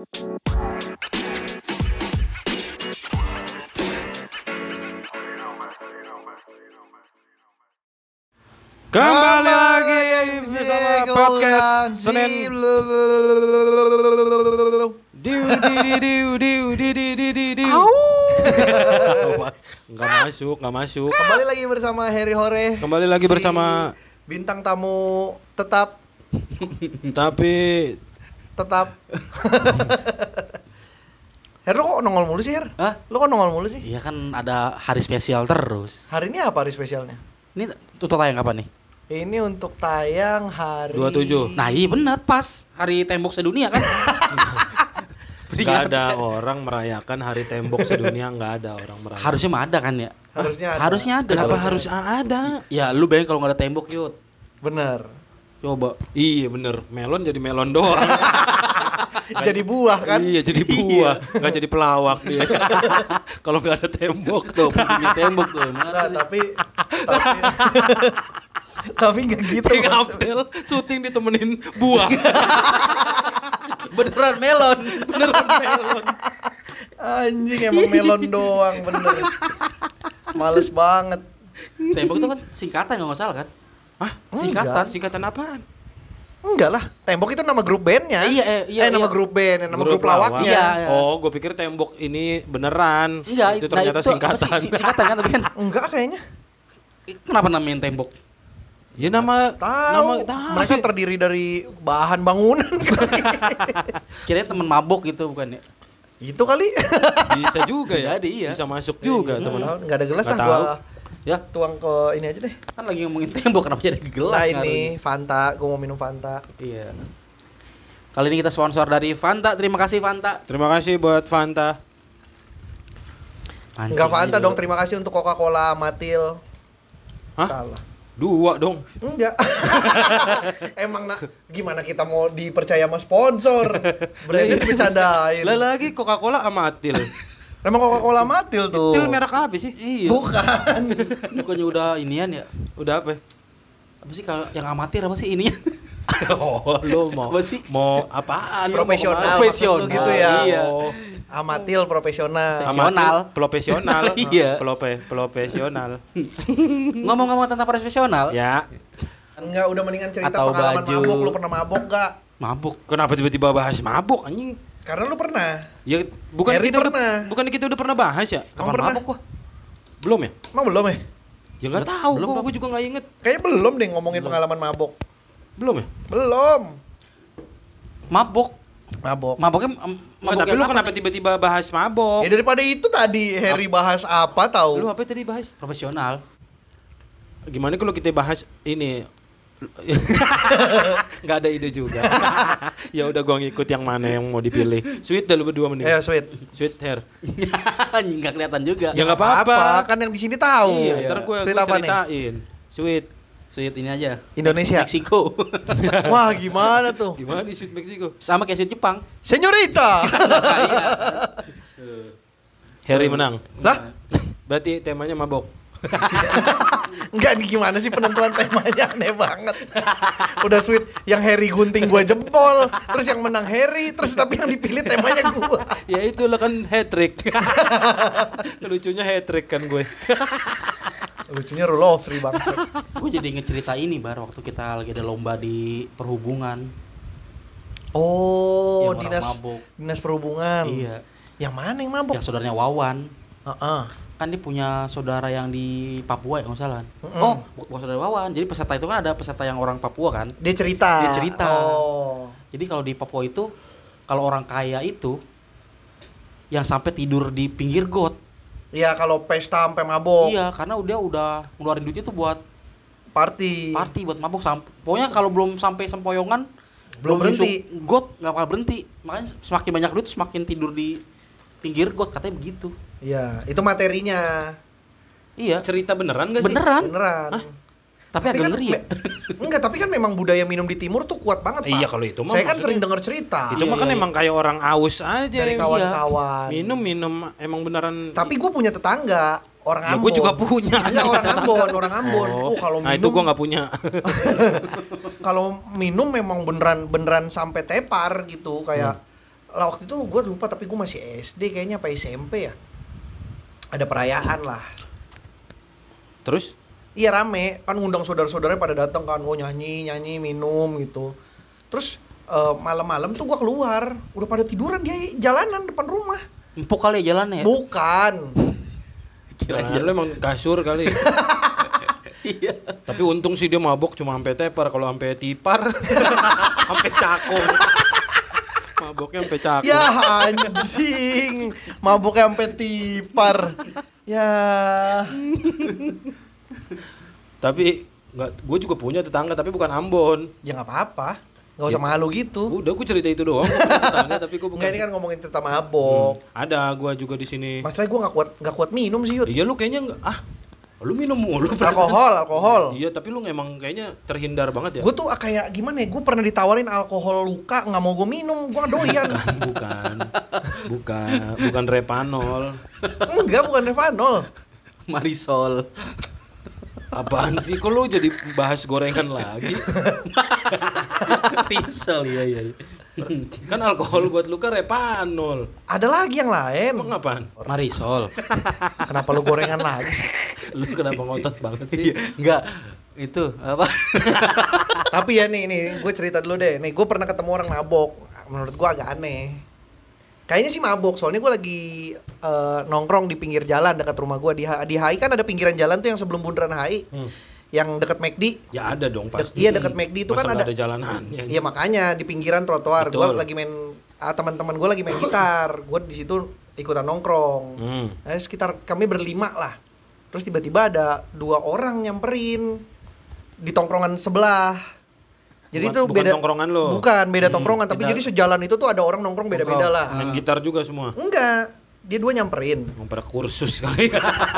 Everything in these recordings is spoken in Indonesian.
Kembali lagi bersama podcast Senin Diu di di diu diu di di di di diu. Enggak masuk, enggak masuk. Kembali lagi bersama Harry Hore. Kembali lagi Si bersama bintang tamu tetap tapi tetap. Her lo kok nongol mulu sih Her? Hah? Lo kok nongol mulu sih? Iya kan ada hari spesial terus. Hari ini apa hari spesialnya? Ini tutup tayang kapan nih? Ini untuk tayang hari 27. Nah iya benar pas hari tembok sedunia kan. enggak ada orang merayakan hari tembok sedunia, enggak ada orang merayakan. Harusnya mah ada kan ya? Harusnya ada. Harusnya ada. Kenapa harus ada? Ya lu bayangin kalau nggak ada tembok yuk. Bener. Coba. Iya bener, melon jadi melon doang. Jadi buah kan? Iya jadi buah, nggak jadi pelawak dia. Kalau nggak ada tembok Tuh, punya tembok tuh. Nah, tapi tapi tapi nggak gitu. Maksudnya. Abdel syuting ditemenin buah. Beneran melon. Beneran melon. Anjing emang melon doang bener. Males banget. tembok itu kan singkatan nggak salah kan? Hah? Singkatan. Singkatan apaan? Enggak lah, tembok itu nama grup bandnya. Eh, iya, eh, iya, nama iya. grup band, nama grup, lawak. lawaknya. Iya, iya. Oh, gue pikir tembok ini beneran. Enggak, itu nah ternyata itu singkatan. sih? Sing- Singkatan kan tapi kan. Enggak kayaknya. Kenapa namain tembok? ya nama Tahu. nama tahu. Mereka terdiri dari bahan bangunan. Kirain temen mabok gitu bukan ya? itu kali. bisa juga ya. Jadi, iya. Bisa masuk juga, Nggak teman. tahu, Nggak ada gelas Nggak gua Ya, tuang ke ini aja deh. kan lagi ngomongin tembok kenapa jadi gelas Nah ini Fanta, gua mau minum Fanta. Iya. Kali ini kita sponsor dari Fanta. Terima kasih Fanta. Terima kasih buat Fanta. Enggak Fanta dong, terima kasih untuk Coca-Cola Matil. Hah? Salah. Dua dong. Enggak. Emang nak gimana kita mau dipercaya sama sponsor? Brandnya bercandain. Lah lagi Coca-Cola amatil. Emang Coca-Cola Matil tuh. Til merek apa sih? Iya. Bukan. Bukannya udah inian ya? Udah apa? Apa sih kalau yang amatir apa sih ininya? Oh, lo mau Apa sih? mau apaan? Mau Profesional? Profesional, gitu ya. iya. Oh. Amatil profesional. Profesional. Amatil, profesional. Iya. Pelope, profesional. Ngomong-ngomong tentang profesional, ya. Enggak, udah mendingan cerita Atau pengalaman baju. mabok. Lu pernah mabok gak? mabuk. Kenapa tiba-tiba bahas mabuk anjing? Karena lu pernah. Ya bukan Harry kita pernah. udah bukan kita udah pernah bahas ya? Kapan pernah? mabuk gua? Belum ya? Emang belum ya? Ya nggak tahu, belum, gua, gua juga nggak inget. Kayaknya belum deh ngomongin Belum. pengalaman mabok. Belum ya? Belum. Mabok. Mabuknya em, Nggak, mabuk tapi lu apa kenapa tiba-tiba bahas mabok? Ya daripada itu tadi Harry bahas apa tahu? Lu apa tadi bahas? profesional? Gimana kalau kita bahas ini? Nggak ada ide juga. ya udah gua ngikut yang mana yang mau dipilih. Sweet dah lu berdua mending. Eh, sweet. Sweet hair. Enggak kelihatan juga. Ya nggak apa-apa. Kan yang di sini tahu. Iya, ntar gua, Sweet gua apa nih? ceritain. Sweet. Sweet ini aja. Indonesia. Meksiko. Wah, gimana tuh? Gimana di Sweet Mexico? Sama kayak sweet Jepang. Senyorita. Iya. Harry menang. lah, Berarti temanya mabok. enggak nih gimana sih penentuan temanya aneh banget. Udah sweet, yang Harry gunting gua jempol, terus yang menang Harry, terus tapi yang dipilih temanya gua. ya itulah kan hat trick. Lucunya hat trick kan gue. Lucunya rule of three bangsa. Gue jadi inget cerita ini bar waktu kita lagi ada lomba di perhubungan. Oh, Yang dinas mabuk. dinas perhubungan. Iya. Yang mana yang mabok? Yang saudaranya Wawan. Heeh. Kan dia punya saudara yang di Papua ya nggak salah. Mm-mm. Oh, bukan saudara Wawan. Jadi peserta itu kan ada peserta yang orang Papua kan. Dia cerita. Dia cerita. Oh. Jadi kalau di Papua itu kalau orang kaya itu yang sampai tidur di pinggir got. Iya, kalau pesta sampai mabok, Iya, karena udah udah ngeluarin duit itu buat party. party buat mabuk sampai pokoknya kalau belum sampai sempoyongan Belum berhenti. nyusuk got nggak bakal berhenti makanya semakin banyak duit semakin tidur di pinggir got katanya begitu Iya, itu materinya. iya Cerita beneran gak sih? beneran Beneran. tapi agak kan ngeri ya enggak, tapi kan memang budaya minum di timur tuh kuat banget, Pak. Iya, kalau itu mah Saya kan sering dengar cerita Itu Iya, mah kan iya, emang kayak orang aus aja. dari kawan-kawan. Minum minum emang beneran. Tapi gue punya tetangga orang Ya, Ambon. gua juga punya. Enggak orang Ambon, orang Ambon. Oh, kalau nah itu minum gua nggak punya. kalau minum memang beneran beneran sampai tepar gitu kayak lah waktu itu gue lupa tapi gue masih SD kayaknya apa SMP ya ada perayaan lah Terus iya rame kan ngundang saudara-saudaranya pada datang kan oh nyanyi nyanyi minum gitu terus eh, malam-malam tuh gue keluar udah pada tiduran dia jalanan depan rumah Empuk kali ya jalannya. bukan jalan lu emang kasur kali. Iya. Tapi untung sih dia mabok cuma sampai tepar. Kalau sampai tipar, sampai cakung. Maboknya sampai cakung. ya anjing mabuknya sampai tipar ya Tapi nggak, gue juga punya tetangga tapi bukan Ambon. ya nggak apa-apa nggak usah malu gitu Udah gue cerita itu doang. tetangga tapi gue bukan. Enggak ini kan ngomongin tentang mabok Ada gue juga di sini. masalahnya gue nggak kuat nggak kuat minum sih Yud Iya lu kayaknya nggak ah lu minum mulu alkohol alkohol Iya tapi lu emang kayaknya terhindar banget ya. gue tuh kayak gimana ya gue pernah ditawarin alkohol luka nggak mau gue minum gue doyan bukan, bukan, bukan Repanol. enggak bukan Revanol Marisol. Apaan sih? Kok lu jadi bahas gorengan lagi? Marisol iya iya. Kan alkohol buat luka Repanol. ada lagi yang lain Emang apaan? Marisol. kenapa lu gorengan lagi? Lu kenapa ngotot banget sih? Iya, enggak. Itu apa? tapi ya nih nih gue cerita dulu deh nih gue pernah ketemu orang mabok menurut gue agak aneh kayaknya sih mabok soalnya gue lagi eh, nongkrong di pinggir jalan dekat rumah gue di di HI kan ada pinggiran jalan tuh yang sebelum bundaran HI Hmm. Yang dekat McD Ya ada dong pasti. iya dekat McD itu kan ada ada jalanannya. Iya makanya di pinggiran trotoar gue lagi main ah, teman-teman gue lagi main gitar gue di situ ikutan nongkrong Hmm. Nah, sekitar kami berlima lah terus tiba-tiba ada dua orang nyamperin di tongkrongan sebelah jadi Bukan- itu bukan beda tongkrongan lo. bukan beda Hmm, tongkrongan tapi beda. jadi sejalan itu tuh ada orang nongkrong beda-beda lah Main gitar juga semua. enggak dia dua nyamperin pada kursus kali.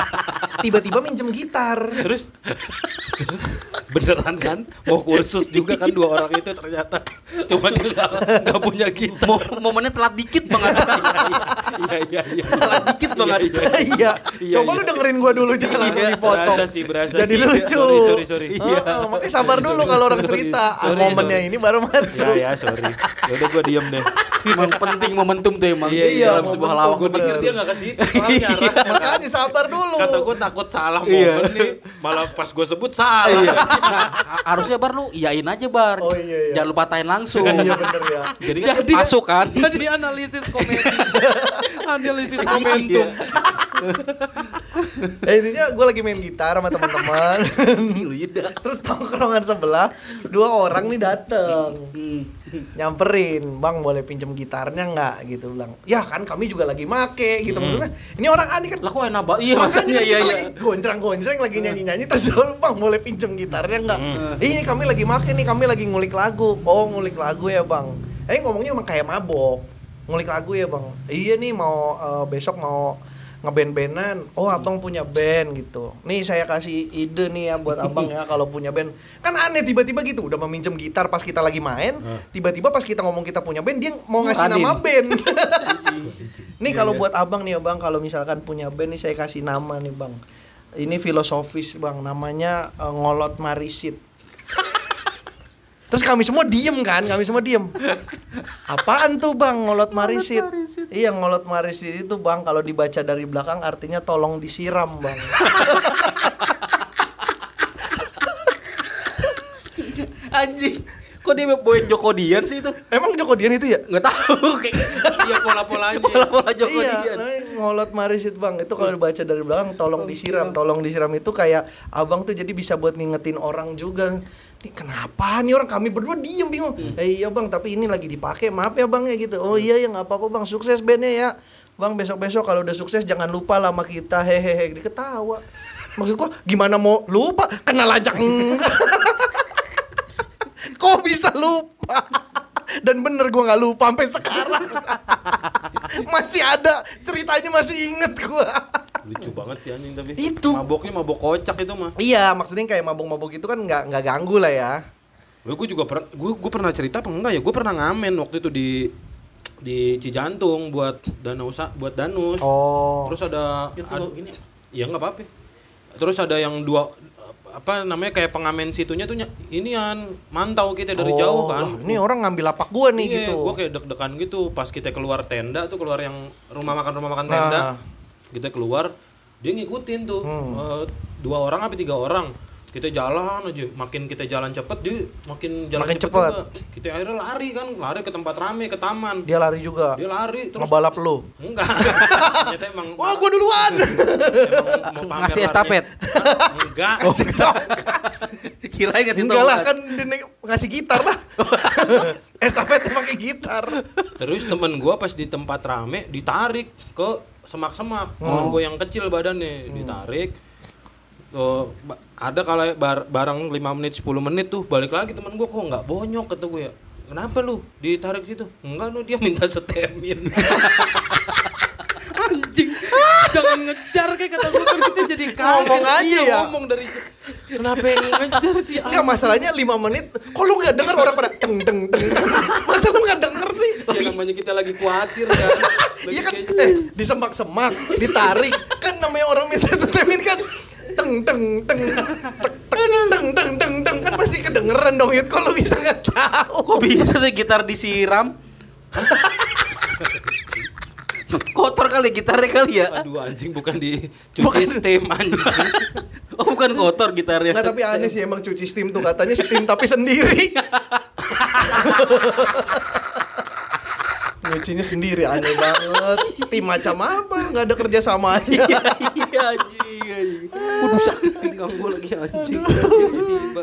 tiba-tiba minjem gitar Terus beneran kan mau kursus juga kan dua orang itu ternyata cuma dia nggak nggak punya gitar. Mo momennya telat dikit banget. Iya iya iya. telat dikit banget. Iya, iya. iya Iya, coba iya. lu dengerin gua dulu jangan langsung Iya, dipotong berasa sih, berasa jadi sih. lucu Sorry, sorry, sorry. Iya. makanya sabar Sorry, dulu sorry. kalau orang Sorry, cerita Ah, sorry, momennya sorry. ini baru masuk Ya ya sorry. Ya udah gua diem deh. Emang penting momentum tuh emang Iya, iya, dalam sebuah lawak. Gue pikir dia nggak kasih soalnya arahnya. makanya sabar dulu Kata gue takut salah Iya. momen nih. Malah pas gue sebut salah. Iya. Nah, harusnya bar lu iyain aja bar. Oh, iya, iya. Jangan lupa tahin langsung. iya bener ya Jadi, Jadi masuk kan? Jadi analisis komedi. analisis Iya. momentum. eh intinya gue lagi main gitar sama teman-teman terus tongkrongan sebelah dua orang nih dateng Hmm. Nyamperin bang boleh pinjem gitarnya nggak gitu bilang ya kan kami juga lagi make gitu Hmm. maksudnya ini orang aneh kan Lah kok enak banget? Iya maksudnya kan iya kita iya. lagi gonjreng-gonjreng lagi nyanyi-nyanyi terus bang boleh pinjem gitarnya nggak? Hmm. Ini kami lagi make nih, kami lagi ngulik lagu. Oh ngulik lagu ya bang. Eh ngomongnya emang kayak mabok. Ngulik lagu ya bang. Iya nih mau eh, besok mau ngeband-bandan. Oh abang punya band gitu. Nih saya kasih ide nih ya buat abang ya kalau punya band. Kan aneh tiba-tiba gitu. Udah meminjem gitar pas kita lagi main. Tiba-tiba pas kita ngomong kita punya band dia mau ngasih Adin. nama band. Nih Iya, kalau iya. buat abang nih ya bang, kalau misalkan punya band nih saya kasih nama nih bang. Ini filosofis bang, namanya eh, ngolot marisit. Terus kami semua diem kan, kami semua diem. Apaan tuh bang ngolot marisit? Iya ngolot marisit itu bang kalau dibaca dari belakang artinya tolong disiram bang. Anjing. Kok dia bawain Joko Dian sih itu? Emang Joko Dian itu ya? Nggak tahu kayak Iya pola-polanya. pola-pola Joko iya, Dian. ngolot marisit bang. Itu kalau dibaca dari belakang tolong disiram, tolong disiram itu kayak abang tuh jadi bisa buat ngingetin orang juga. Nih kenapa nih orang kami berdua diem bingung. Eh iya bang, tapi ini lagi dipakai. Maaf ya bang ya gitu. Oh iya ya nggak apa-apa bang, sukses bandnya ya. Bang besok-besok kalau udah sukses jangan lupa lah sama kita. Hehehe, diketawa. Maksud gua gimana mau lupa? Kenal aja enggak. Kok bisa lupa? Dan bener gua nggak lupa sampai sekarang. masih ada ceritanya masih inget gua. Lucu banget sih anjing tapi. Itu. Maboknya mabok kocak itu mah. Iya, maksudnya kayak mabuk-mabuk itu kan nggak nggak ganggu lah ya. Gue juga pernah gue gue pernah cerita apa enggak ya? Gue pernah ngamen waktu itu di di Cijantung buat danau sa buat danus. Oh. Terus ada Itu ad- ini ya nggak apa-apa. Terus ada yang dua apa namanya kayak pengamen situnya tuh ny- inian mantau kita dari Oh, jauh kan. ini orang ngambil lapak gua nih Iya, gitu. Gua kayak deg-degan gitu pas kita keluar tenda tuh keluar yang rumah makan rumah makan Nah. tenda. Kita keluar dia ngikutin tuh Hmm. eh, dua orang apa tiga orang. Kita jalan aja, makin kita jalan cepet dia makin jalan Makin cepet, cepet. juga. Kita akhirnya lari kan, lari ke tempat rame, ke taman. Dia lari juga. Dia lari terus Ngebalap lu. enggak. Ternyata emang Wah, gua duluan. emang mau Ngasih estafet. Enggak. Kirain ngasih Enggak lah tongkat. kan dia naik- ngasih gitar lah. Estafet pakai gitar. Terus temen gua pas di tempat rame ditarik ke semak-semak. Hmm. Temen gua yang kecil badannya ditarik. Tuh, ba- ada kalau bar- barang 5 menit 10 menit tuh balik lagi temen gua kok nggak bonyok kata gue ya. Kenapa lu ditarik situ? Enggak lu dia minta setemin. Anjing, jangan ngejar kayak kata gue kan kita jadi kaget. Ngomong aja Iya, ya. Ngomong dari kenapa yang ngejar sih? Enggak masalahnya 5 menit. Kok lu enggak denger orang pada deng deng deng. Masa lu enggak denger sih? Ya namanya kita lagi khawatir kan. Lagi Iya kan, kayak- eh, disemak-semak, ditarik. Kan namanya orang minta setemin kan teng teng teng tek, teng teng teng teng kan pasti kedengeran dong Yud. Kok lu bisa nggak tahu? Kok bisa sih gitar disiram? Kotor kali gitarnya kali ya? Aduh anjing bukan dicuci steam anjing. Oh bukan kotor gitarnya. Nggak, tapi aneh sih emang cuci steam tuh katanya steam tapi sendiri. Nyucinya sendiri aneh banget. Tim macam apa? Nggak ada kerjasamanya. Iya iya anjing. Waduh sakit pinggang gua lagi anjing. Tiba-tiba.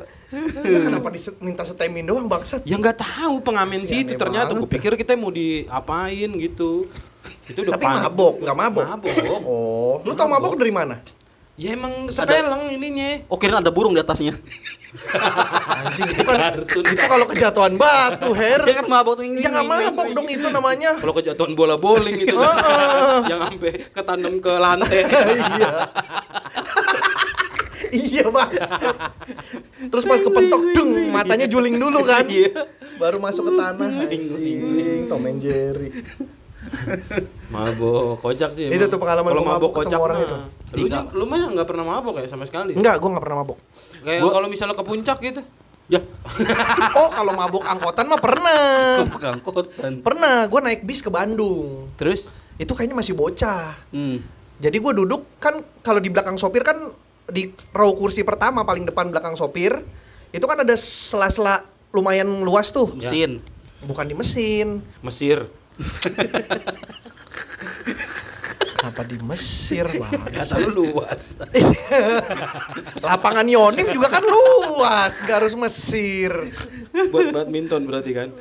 Kenapa diminta setemin doang bangsat? Ya nggak tahu pengamen Si sih itu ternyata gue pikir kita mau diapain gitu. Itu udah Tapi mabok, nggak mabok. Mabok. Oh, lu tau mabok dari mana? Ya emang sepeleng ininya. Oh kirain ada burung di atasnya. Anjing itu kan Kartun. itu kalau kejatuhan batu, Her. Dia kan mabok tuh ini. Ya nggak mabok dong itu namanya. Kalau kejatuhan bola bowling gitu. yang sampai ketanam ke lantai. iya. iya bangsat. Terus pas kepentok deng, matanya juling dulu kan. Iya. Baru masuk ke tanah. Anjing, Tom and Jerry. Mabok, kocak sih. Itu emang. tuh pengalaman Kalau mabok mabok kocak orang itu. Lu, lu mah nggak pernah mabok ya sama sekali. Enggak, gua nggak pernah mabok. Kayak Gua- kalau misalnya ke puncak gitu. Ya. Oh, kalau mabok angkotan mah pernah. Kangkotan. Pernah, gua naik bis ke Bandung. Terus Itu kayaknya masih bocah. Hmm. Jadi gue duduk kan kalau di belakang sopir kan di row kursi pertama paling depan belakang sopir itu kan ada sela-sela lumayan luas tuh. Mesin. Bukan di mesin. Mesir. Kenapa di Mesir, Bang? Kata lu luas. Lapangan Yonif juga kan luas, gak harus Mesir. Buat badminton berarti kan.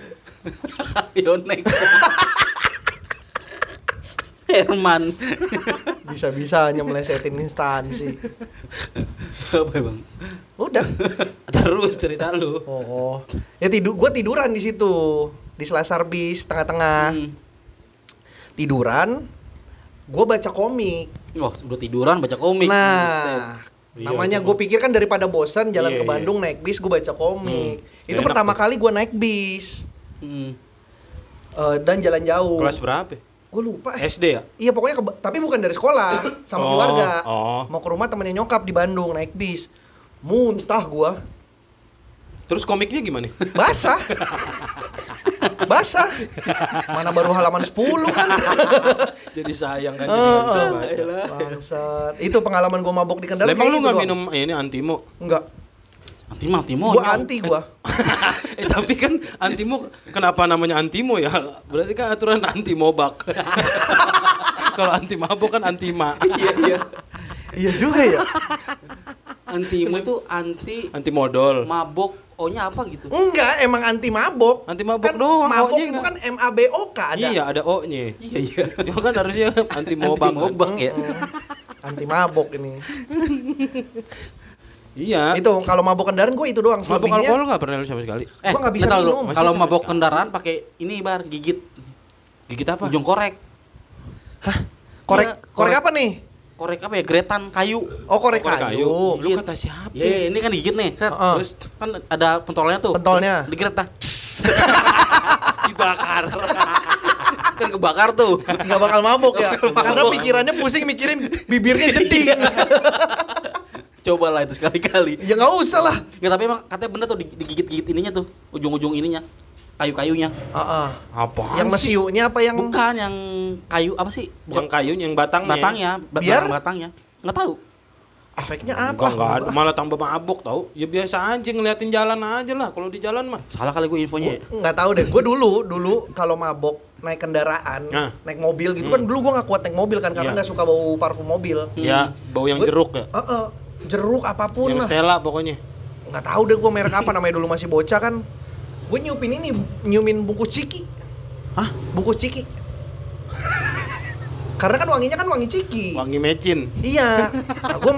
Yonek. Herman. Bisa-bisanya melesetin instansi. Apa ya, bang? Udah. Terus cerita lu. Oh, ya tidur, gue tiduran di situ di selasar bis tengah-tengah. Hmm. Tiduran, gue baca komik. Wah, udah tiduran baca komik. Nah, Iya, namanya gue pikir kan daripada bosan jalan Iya, ke iya. Bandung naik bis gue baca komik. Hmm. Itu Enak pertama tuh. kali gue naik bis Hmm. Eh, dan jalan jauh. Kelas berapa? Gue lupa. eh. SD ya? Iya pokoknya ke- tapi bukan dari sekolah sama Oh, keluarga. oh. Mau ke rumah temennya nyokap di Bandung naik bis. Muntah gua. Terus komiknya gimana? Basah. Basah. Mana baru halaman 10 kan. Jadi sayang kan Oh. Bangsat. Itu pengalaman gua mabok di kendaraan. Lah, Emang lu gitu nggak minum eh, ini antimo? Enggak. Antimo, Antimo. Gua anti gua. eh tapi kan antimo kenapa namanya antimo ya? Berarti kan aturan anti mobak. Kalau anti mabok kan anti ma. Iya, iya. Iya juga ya. Antimo itu anti Anti modal. mabok. O-nya apa gitu? Enggak, emang anti mabok. Anti mabok kan doang, Mabok itu enggak. kan M A B O K ada. Iya, ada O-nya. Iya, iya. Cuma kan harusnya anti mobak. Anti mobak ya. Mm, anti mabok ini. Iya. Itu kalau mabok kendaraan gue itu doang. mabok alkohol nggak pernah lu sama sekali. Eh, Gua nggak bisa minum. Kalau mabok kendaraan pakai ini bar gigit Gigit apa? ujung korek. korek Iya, korek korek. apa nih? Korek apa ya? Gretan kayu. Oh korek, Korek kayu. Lu kata siapa? Ya, ini kan gigit nih. Set. Heeh. Terus kan ada pentolnya tuh. Pentolnya. Digeret dah. Dibakar. kan kebakar tuh. Nggak bakal mabok ya. Bakal Karena pikirannya pusing mikirin bibirnya jeding. Cobalah itu sekali-kali. Ya nggak usah lah. Nggak, tapi emang katanya bener tuh di- digigit-gigit ininya tuh, ujung-ujung ininya. Kayu-kayunya. Heeh. Apa? Yang mesiunya apa yang Bukan yang kayu apa sih? Yang kayu, yang batangnya. batangnya, ba- Biar? barang batangnya. Nggak tahu. efeknya apa? Enggak, enggak ada. Malah tambah mabuk tau. Ya biasa aja ngeliatin jalan aja lah. Kalau di jalan mah. Salah kali gue infonya. ya. nggak tahu deh gue dulu dulu kalau mabok naik kendaraan Nah. naik mobil gitu Hmm. kan dulu gue nggak kuat naik mobil kan karena Iya. nggak suka bau parfum mobil Ya, bau yang Gua- jeruk ya. Heeh. jeruk apa pun Yang lah Stella pokoknya. nggak tahu deh gue merek apa namanya dulu masih bocah kan gue nyupin ini nyumin bungkus ciki Hah? bungkus ciki karena kan wanginya kan wangi ciki Wangi mecin. iya nah, gue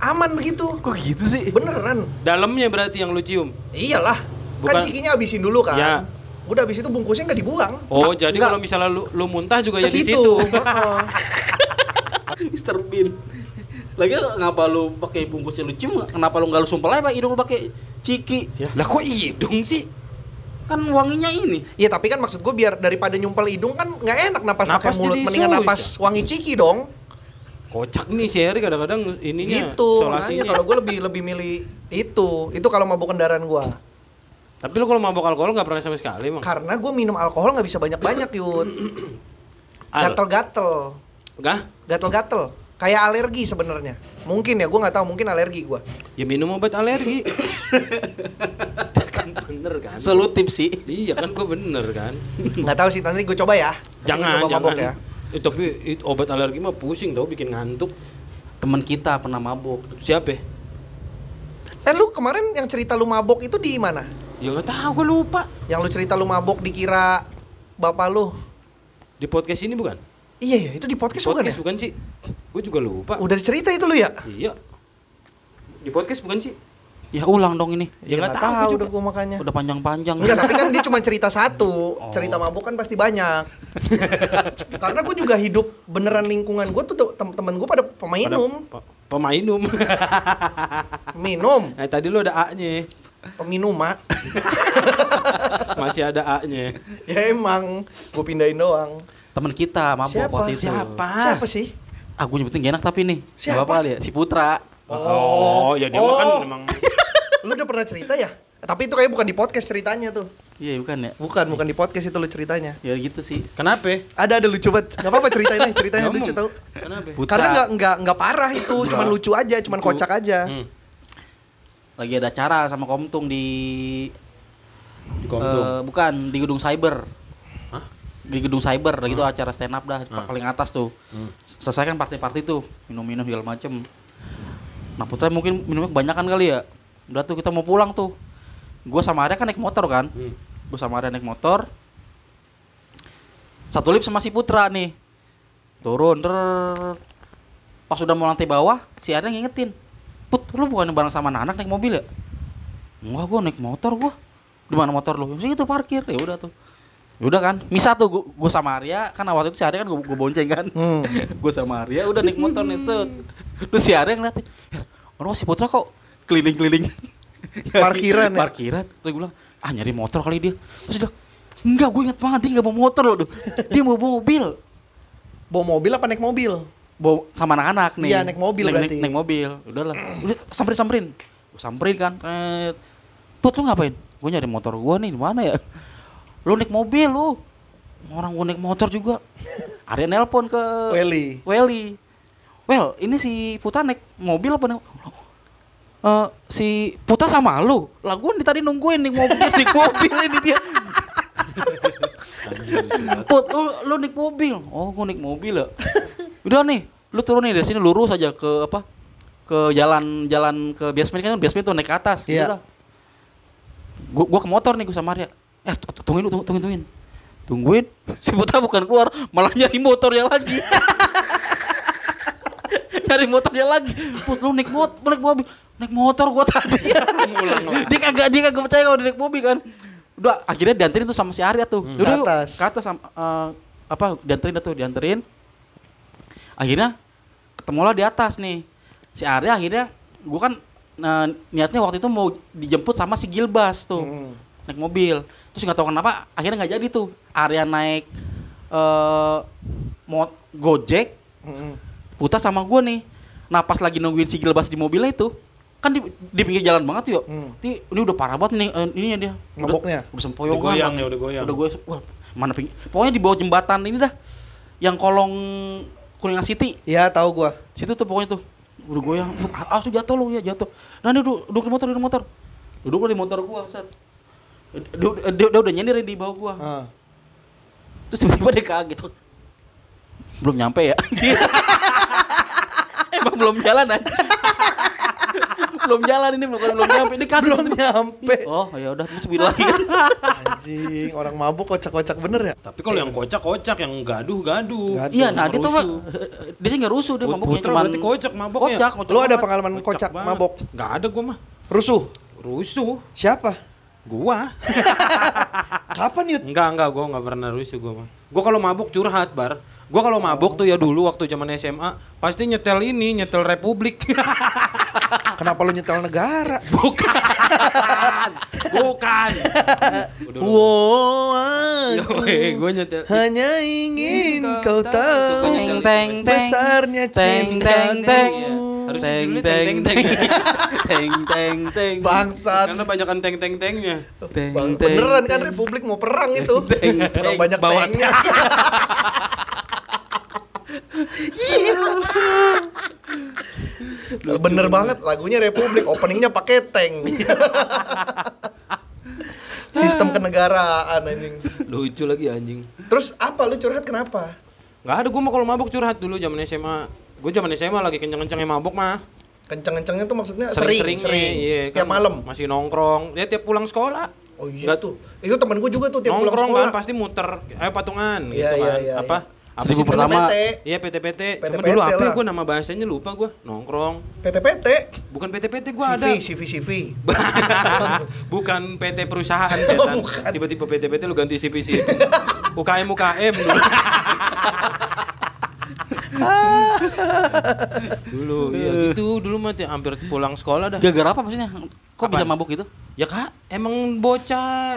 aman begitu Kok gitu sih? beneran Dalamnya berarti yang lu cium. iyalah Bukan- kan cikinya habisin dulu kan Ya. udah habis itu bungkusnya nggak dibuang Oh, Ah, jadi kalau misalnya lu, lu muntah juga ya di situ. Mr. Bean. Lagi ngapa lu pakai bungkusnya lu cium? Kenapa lu nggak lu sumpel aja Pak, hidung lu pakai ciki? Lah kok hidung sih? Kan wanginya ini. Iya tapi kan maksud gue biar daripada nyumpel hidung kan nggak enak napas pakai Napas mulut jadi mendingan napas wangi ciki dong. Kocak nih Sherry kadang-kadang ininya itu makanya kalau gue lebih lebih milih itu itu kalau mabuk kendaraan gue Tapi lu kalau mabok alkohol nggak pernah sama sekali emang. karena gue minum alkohol nggak bisa banyak banyak yud gatel-gatel Enggak? gatel-gatel kayak alergi sebenarnya mungkin ya gue nggak tahu mungkin alergi gue Ya minum obat alergi. kan bener kan? Solutif sih. Iya kan gue bener kan? nggak tahu sih nanti gue coba ya Jangan, coba jangan. mabok ya Eh, tapi it- obat alergi mah pusing tau bikin ngantuk. Temen kita pernah mabuk. Siapa? ya? eh lu kemarin yang cerita lu mabok itu di mana Ya nggak tahu gue lupa. yang lu cerita lu mabok dikira bapak lu Di podcast ini bukan? Iya ya itu di podcast, bukan ya podcast bukan sih? Gue juga lupa. udah cerita itu lu ya Iya. Di podcast bukan sih? Ya ulang dong ini. Ya, nggak tahu juga. udah gua makanya. Udah panjang-panjang. Enggak, tapi kan dia cuma cerita satu. Oh. Cerita mabuk kan pasti banyak. Karena gue juga hidup beneran lingkungan gue tuh temen-temen gue pada pemainum, Pada- pe- Pemainum. minum, nah, tadi lu ada A-nya. peminum mak. Masih ada A-nya. ya emang, gue pindahin doang. Temen kita mabuk Siapa? waktu itu. Siapa? Siapa sih? Ah, gue nyebutin gak enak tapi nih. Siapa? Gak apa-apa ya, si Putra. Oh, ya dia kan Oh. memang Lu udah pernah cerita ya? Tapi itu kayak bukan di podcast ceritanya tuh. Iya, bukan ya? Bukan, bukan di podcast itu lu ceritanya. Ya gitu sih. Kenapa? Ada ada lucu banget. Gak apa-apa ceritain aja, ceritain Ngomong. lucu tau. Kenapa? Putra. Karena nggak nggak nggak parah itu, cuman lucu aja, cuman Lucu. kocak aja. Hmm. Lagi ada acara sama Komtung di Di Komtung. Eh, bukan di gedung cyber. Di gedung cyber gitu acara stand up dah Ah. paling atas tuh. Hmm. Selesai kan party-party tuh, minum-minum segala macem. Nah Putra mungkin minumnya kebanyakan kali ya. Udah tuh kita mau pulang tuh. Gue sama Arya kan naik motor kan. Hmm. Gue sama Arya naik motor. Satu lip sama si Putra nih. Turun, der. Pas udah mau lantai bawah, si Arya ngingetin. Put, lu bukan bareng sama anak naik mobil ya? Enggak, gua naik motor gua. Di mana motor lu? Sih itu parkir. Ya udah tuh. Udah kan, misa tuh gua, gua sama Arya, kan waktu itu si Arya kan gua, gua bonceng kan. Hmm. gua sama Arya udah naik motor nih set. Terus si Arya ngeliatin, "Ya, orang si Putra kok keliling-keliling Parkiran ya? Parkiran. Terus gue bilang, ah nyari motor kali dia. Terus dia enggak gue inget banget dia nggak bawa motor loh. Dia mau bawa mobil. Bawa mobil apa naik mobil? Bawa sama anak-anak nih. Iya, naik mobil naik, berarti. Naik, naik mobil. Udahlah. Udah samperin samperin. Gue samperin kan. Eh, Put lu ngapain? Gue nyari motor gue nih di mana ya? Lu naik mobil lu. Orang gue naik motor juga. Arya nelpon ke Welly. Welly. Well, ini si Putra naik mobil apa naik? Eh, si Putra sama lu. Lah gue nih tadi nungguin naik mobil, naik mobil ini dia. Put, lu, lu naik mobil. Oh, gue naik mobil ya. Udah nih, lu turun nih dari sini lurus aja ke apa? Ke jalan jalan ke basement kan basement tuh naik ke atas. Iya. Udah. Gua, gua ke motor nih gua sama Arya. Eh, tu- tu- tungguin, lu, tungguin, tungguin. Tungguin. Si Putra bukan keluar, malah nyari motornya lagi. nyari motornya lagi. Put, lu naik motor, naik mobil. Naik motor gua tadi. Dia kagak dia kagak percaya kalau dia naik mobil kan. Udah akhirnya dianterin tuh sama si Arya tuh. Hmm. Udah, Ke atas. Ke atas sama eh, apa dianterin tuh, dianterin. Akhirnya ketemulah di atas nih. Si Arya akhirnya gua kan eh, niatnya waktu itu mau dijemput sama si Gilbas tuh. Hmm. Naik mobil. Terus nggak tahu kenapa akhirnya nggak jadi tuh. Arya naik eh mot Gojek. Putra sama gue nih Nah pas lagi nungguin si Gilbas di mobilnya itu, kan di, di pinggir jalan banget yuk. Hmm. Ini, ini udah parah banget nih, eh, ininya dia. Udah- Maboknya? Udah sempoyongan. Udah goyang ya, udah goyang. Udah goyang. Wah, mana pinggir. Pokoknya di bawah jembatan ini dah. Yang kolong Kuningan City. Ya tahu gua. Situ tuh pokoknya tuh. Udah goyang. Ah, tuh jatuh lu ya, jatuh. Nah, dia duduk, duduk di motor, duduk di motor. Duduk di motor gua, set. Dia, dia, dia udah nyender di bawah gua. Ah. Terus tiba-tiba dia kaget. Belum nyampe ya? Emang belum jalan aja. belum jalan ini belum belum nyampe ini kaget. Belum nyampe. Oh, ya udah terus bilang lagi. Anjing, orang mabuk kocak-kocak bener ya? Tapi kalau yang kocak kocak, yang gaduh gaduh. Gaduh. Iya, nah dia tuh dia sih nggak rusuh dia mabuknya Putra cuman berarti kocak mabok ya? kocak, kocak Lu ada pengalaman kocak banget. mabok? Nggak ada gua mah. Rusuh? Rusuh. Siapa? Gua. Kapan yut? Enggak, enggak, gua enggak pernah rusuh gua mah. Gua kalau mabuk curhat, Bar. Gua kalau mabuk tuh ya dulu waktu zaman SMA pasti nyetel ini, nyetel Republik. Kenapa lu nyetel negara? Bukan. Bukan. Udah, Wow, aku eh, gua nyetel. hanya ingin kau tahu tahu. Teng teng teng besarnya teng teng teng. Harus teng teng teng, teng, teng teng teng Bangsat. Karena banyakan teng-teng-tengnya. teng Bang, teng beneran kan Republik mau perang itu. Teng, teng, banyak tanknya. Bener banget lagunya Republik, openingnya pakai tank. Sistem kenegaraan anjing. Lucu lagi anjing. Terus apa lu curhat kenapa? Enggak ada gua mah kalau mabuk curhat dulu zaman SMA. Gua zaman SMA lagi kenceng-kencengnya mabuk mah. Kenceng-kencengnya tuh maksudnya sering, Sering-sering sering. iya, Tiap kan malam. Masih nongkrong. Ya tiap pulang sekolah. Oh iya Nggak- tuh. Itu temen gue juga tuh tiap pulang nongkrong sekolah. kan pasti muter ayo patungan Iya, gitu iya, kan. iya, apa? iya. Apa Seribu sih? pertama. PT. Iya PT-PT. Cuma PT-PT dulu apa ya gua nama bahasanya lupa gua. Nongkrong. PT-PT. Bukan PT-PT gua ada. CV, CV, CV. Bukan PT perusahaan Oh, setan. Tiba-tiba PT-PT lu ganti CPC. UKM UKM dulu. dulu iya gitu dulu mah tiap- hampir pulang sekolah dah. gara-gara apa maksudnya kok bisa Apaan? mabuk gitu Ya kak, emang bocah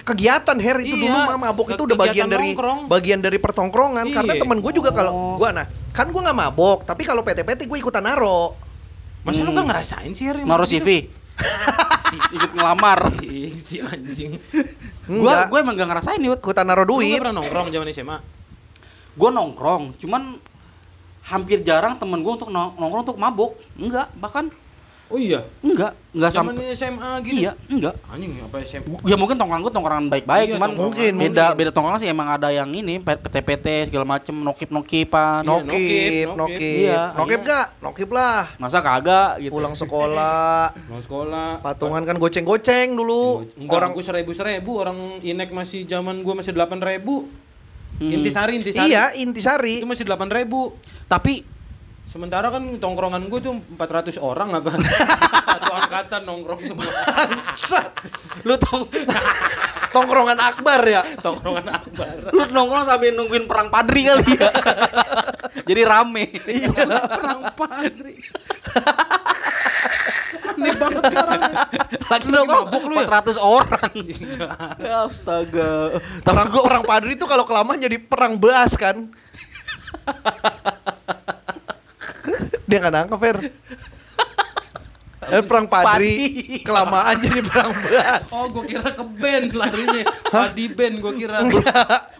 kegiatan Her itu Iya, dulu mah mabuk itu udah bagian dari nongkrong. bagian dari pertongkrongan karena Iya. temen gue juga kalau Oh. gua nah kan gue nggak mabok tapi kalau PT-PT gue ikutan naro Masa lu Hmm. gak ngerasain sih Har, yang naruh gitu? CV Si- ikut ngelamar si anjing. gua enggak gua emang gak ngerasain nih ikutan naro Lu duit gak pernah nongkrong zaman SMA? gua nongkrong cuman hampir jarang temen gua untuk nong- nongkrong untuk mabuk enggak bahkan Oh iya. enggak enggak Zaman sampai SMA gitu. iya enggak Anjing apa SMA? Ya mungkin tongkrongan gua tongkrongan baik-baik Iya, cuman. Mungkin, beda mungkin. beda tongkrongan sih emang ada yang ini PT-PT segala macem nokip nokipan Iya, nokip nokip, nokip nokip. Iya, nokip iya. gak nokip lah masa kagak gitu pulang sekolah Mau sekolah. patungan kan goceng-goceng dulu Enggak, orang gua seribu seribu orang inek masih zaman gua masih delapan ribu. Hmm. Intisari intisari. iya intisari Itu masih delapan ribu. tapi Sementara kan tongkrongan gue tuh 400 orang apa? Satu angkatan nongkrong semua. lu tong tongkrongan akbar ya Tongkrongan akbar. lu nongkrong sambil nungguin perang padri kali ya jadi rame iya Perang padri. Aneh banget orang. lagi nongkrong mabuk lu ya? 400 orang. Ya astaga. Perang perang padri itu kalau kelamaan jadi perang beas kan? Dia nggak nangkep Fer Eh, perang padri Padi. kelamaan jadi perang beas Oh, gue kira ke band larinya. Padi band gue kira.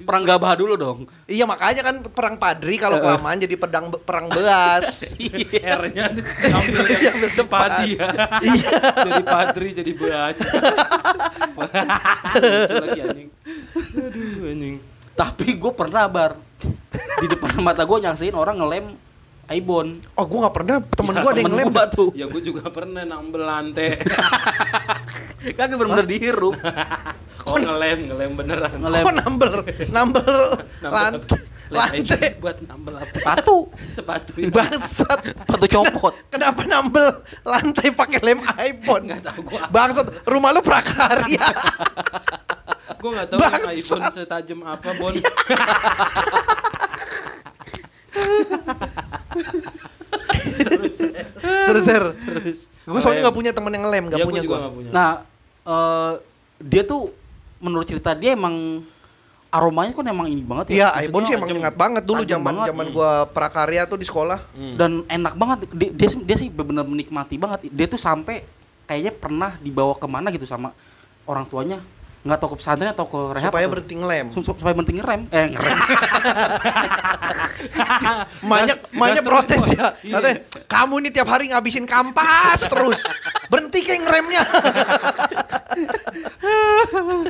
perang gabah dulu dong iya makanya kan perang padri kalau kelamaan jadi pedang perang beas R-nya ambil Iya, yang ambil depan. padi ya. Iya. jadi padri, jadi baca. Lucu lagi anjing. Aduh, anjing. tapi gue pernah bar di depan mata gue nyaksiin orang ngelem Aibon oh gua nggak pernah temen gua ada yang lem gua tuh Ya gue juga pernah nambel lantai. kagak bener-bener dihirup Oh ngelem, ngelem beneran. ngelem kok nambel nambel lantai lantai buat nambel apa? sepatu Sepatu. ya. bangsat sepatu copot kenapa nambel lantai pakai lem iPhone Nggak tahu gua. bangsat rumah lu prakarya Gue nggak tahu yang Bangsat. iPhone setajam apa Bon. Terus. terus Her Terus. gue soalnya nggak punya temen yang lem nggak Ya, punya gua juga gua nggak punya. nah eh, dia tuh menurut cerita dia emang aromanya kan emang ini banget Iya, ya. Ibon sih emang ingat banget dulu zaman zaman gua prakarya tuh di sekolah. Hmm. dan enak banget dia, dia, sih- dia sih benar menikmati banget dia tuh sampai kayaknya pernah dibawa ke mana gitu sama orang tuanya nggak tahu ke pesantren atau ke rehab supaya berhenti ngelem. Su- su- supaya berhenti ngerem eh ngerem Banyak banyak protes ya. Katanya, kamu ini tiap hari ngabisin kampas terus. Berhenti kayak ngeremnya.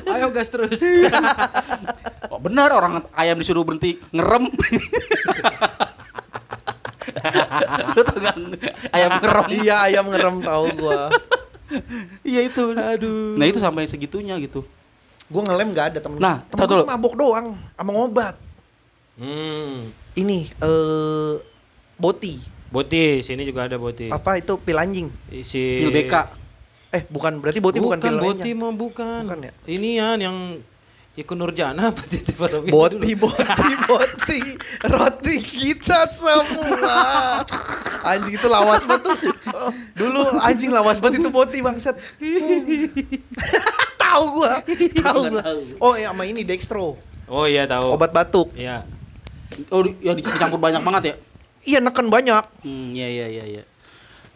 Ayo gas terus. oh, benar orang ayam disuruh berhenti ngerem lu tau gak ayam ngerem iya, ayam ngerem tahu gua. iya itu aduh nah itu sampai segitunya gitu Gua ngelem nggak ada temen. Nah, temen dulu. mabok doang sama obat. Hmm. Ini eh boti. Boti, sini juga ada boti. Apa itu pil anjing? Si pil BK Eh, bukan berarti boti bukan, bukan, pil boti mah bukan. Bukan ya? Inian yang Ikut Nurjana apa sih pada itu Boti, dulu? boti, boti, roti kita semua. Anjing itu lawas banget tuh. Dulu anjing lawas banget itu boti bangsat. tahu gua, tahu gua. Oh, ya sama ini dextro, Oh iya tahu. obat batuk. Iya. oh di- ya dicampur banyak banget ya Iya neken banyak. hmm iya iya iya iya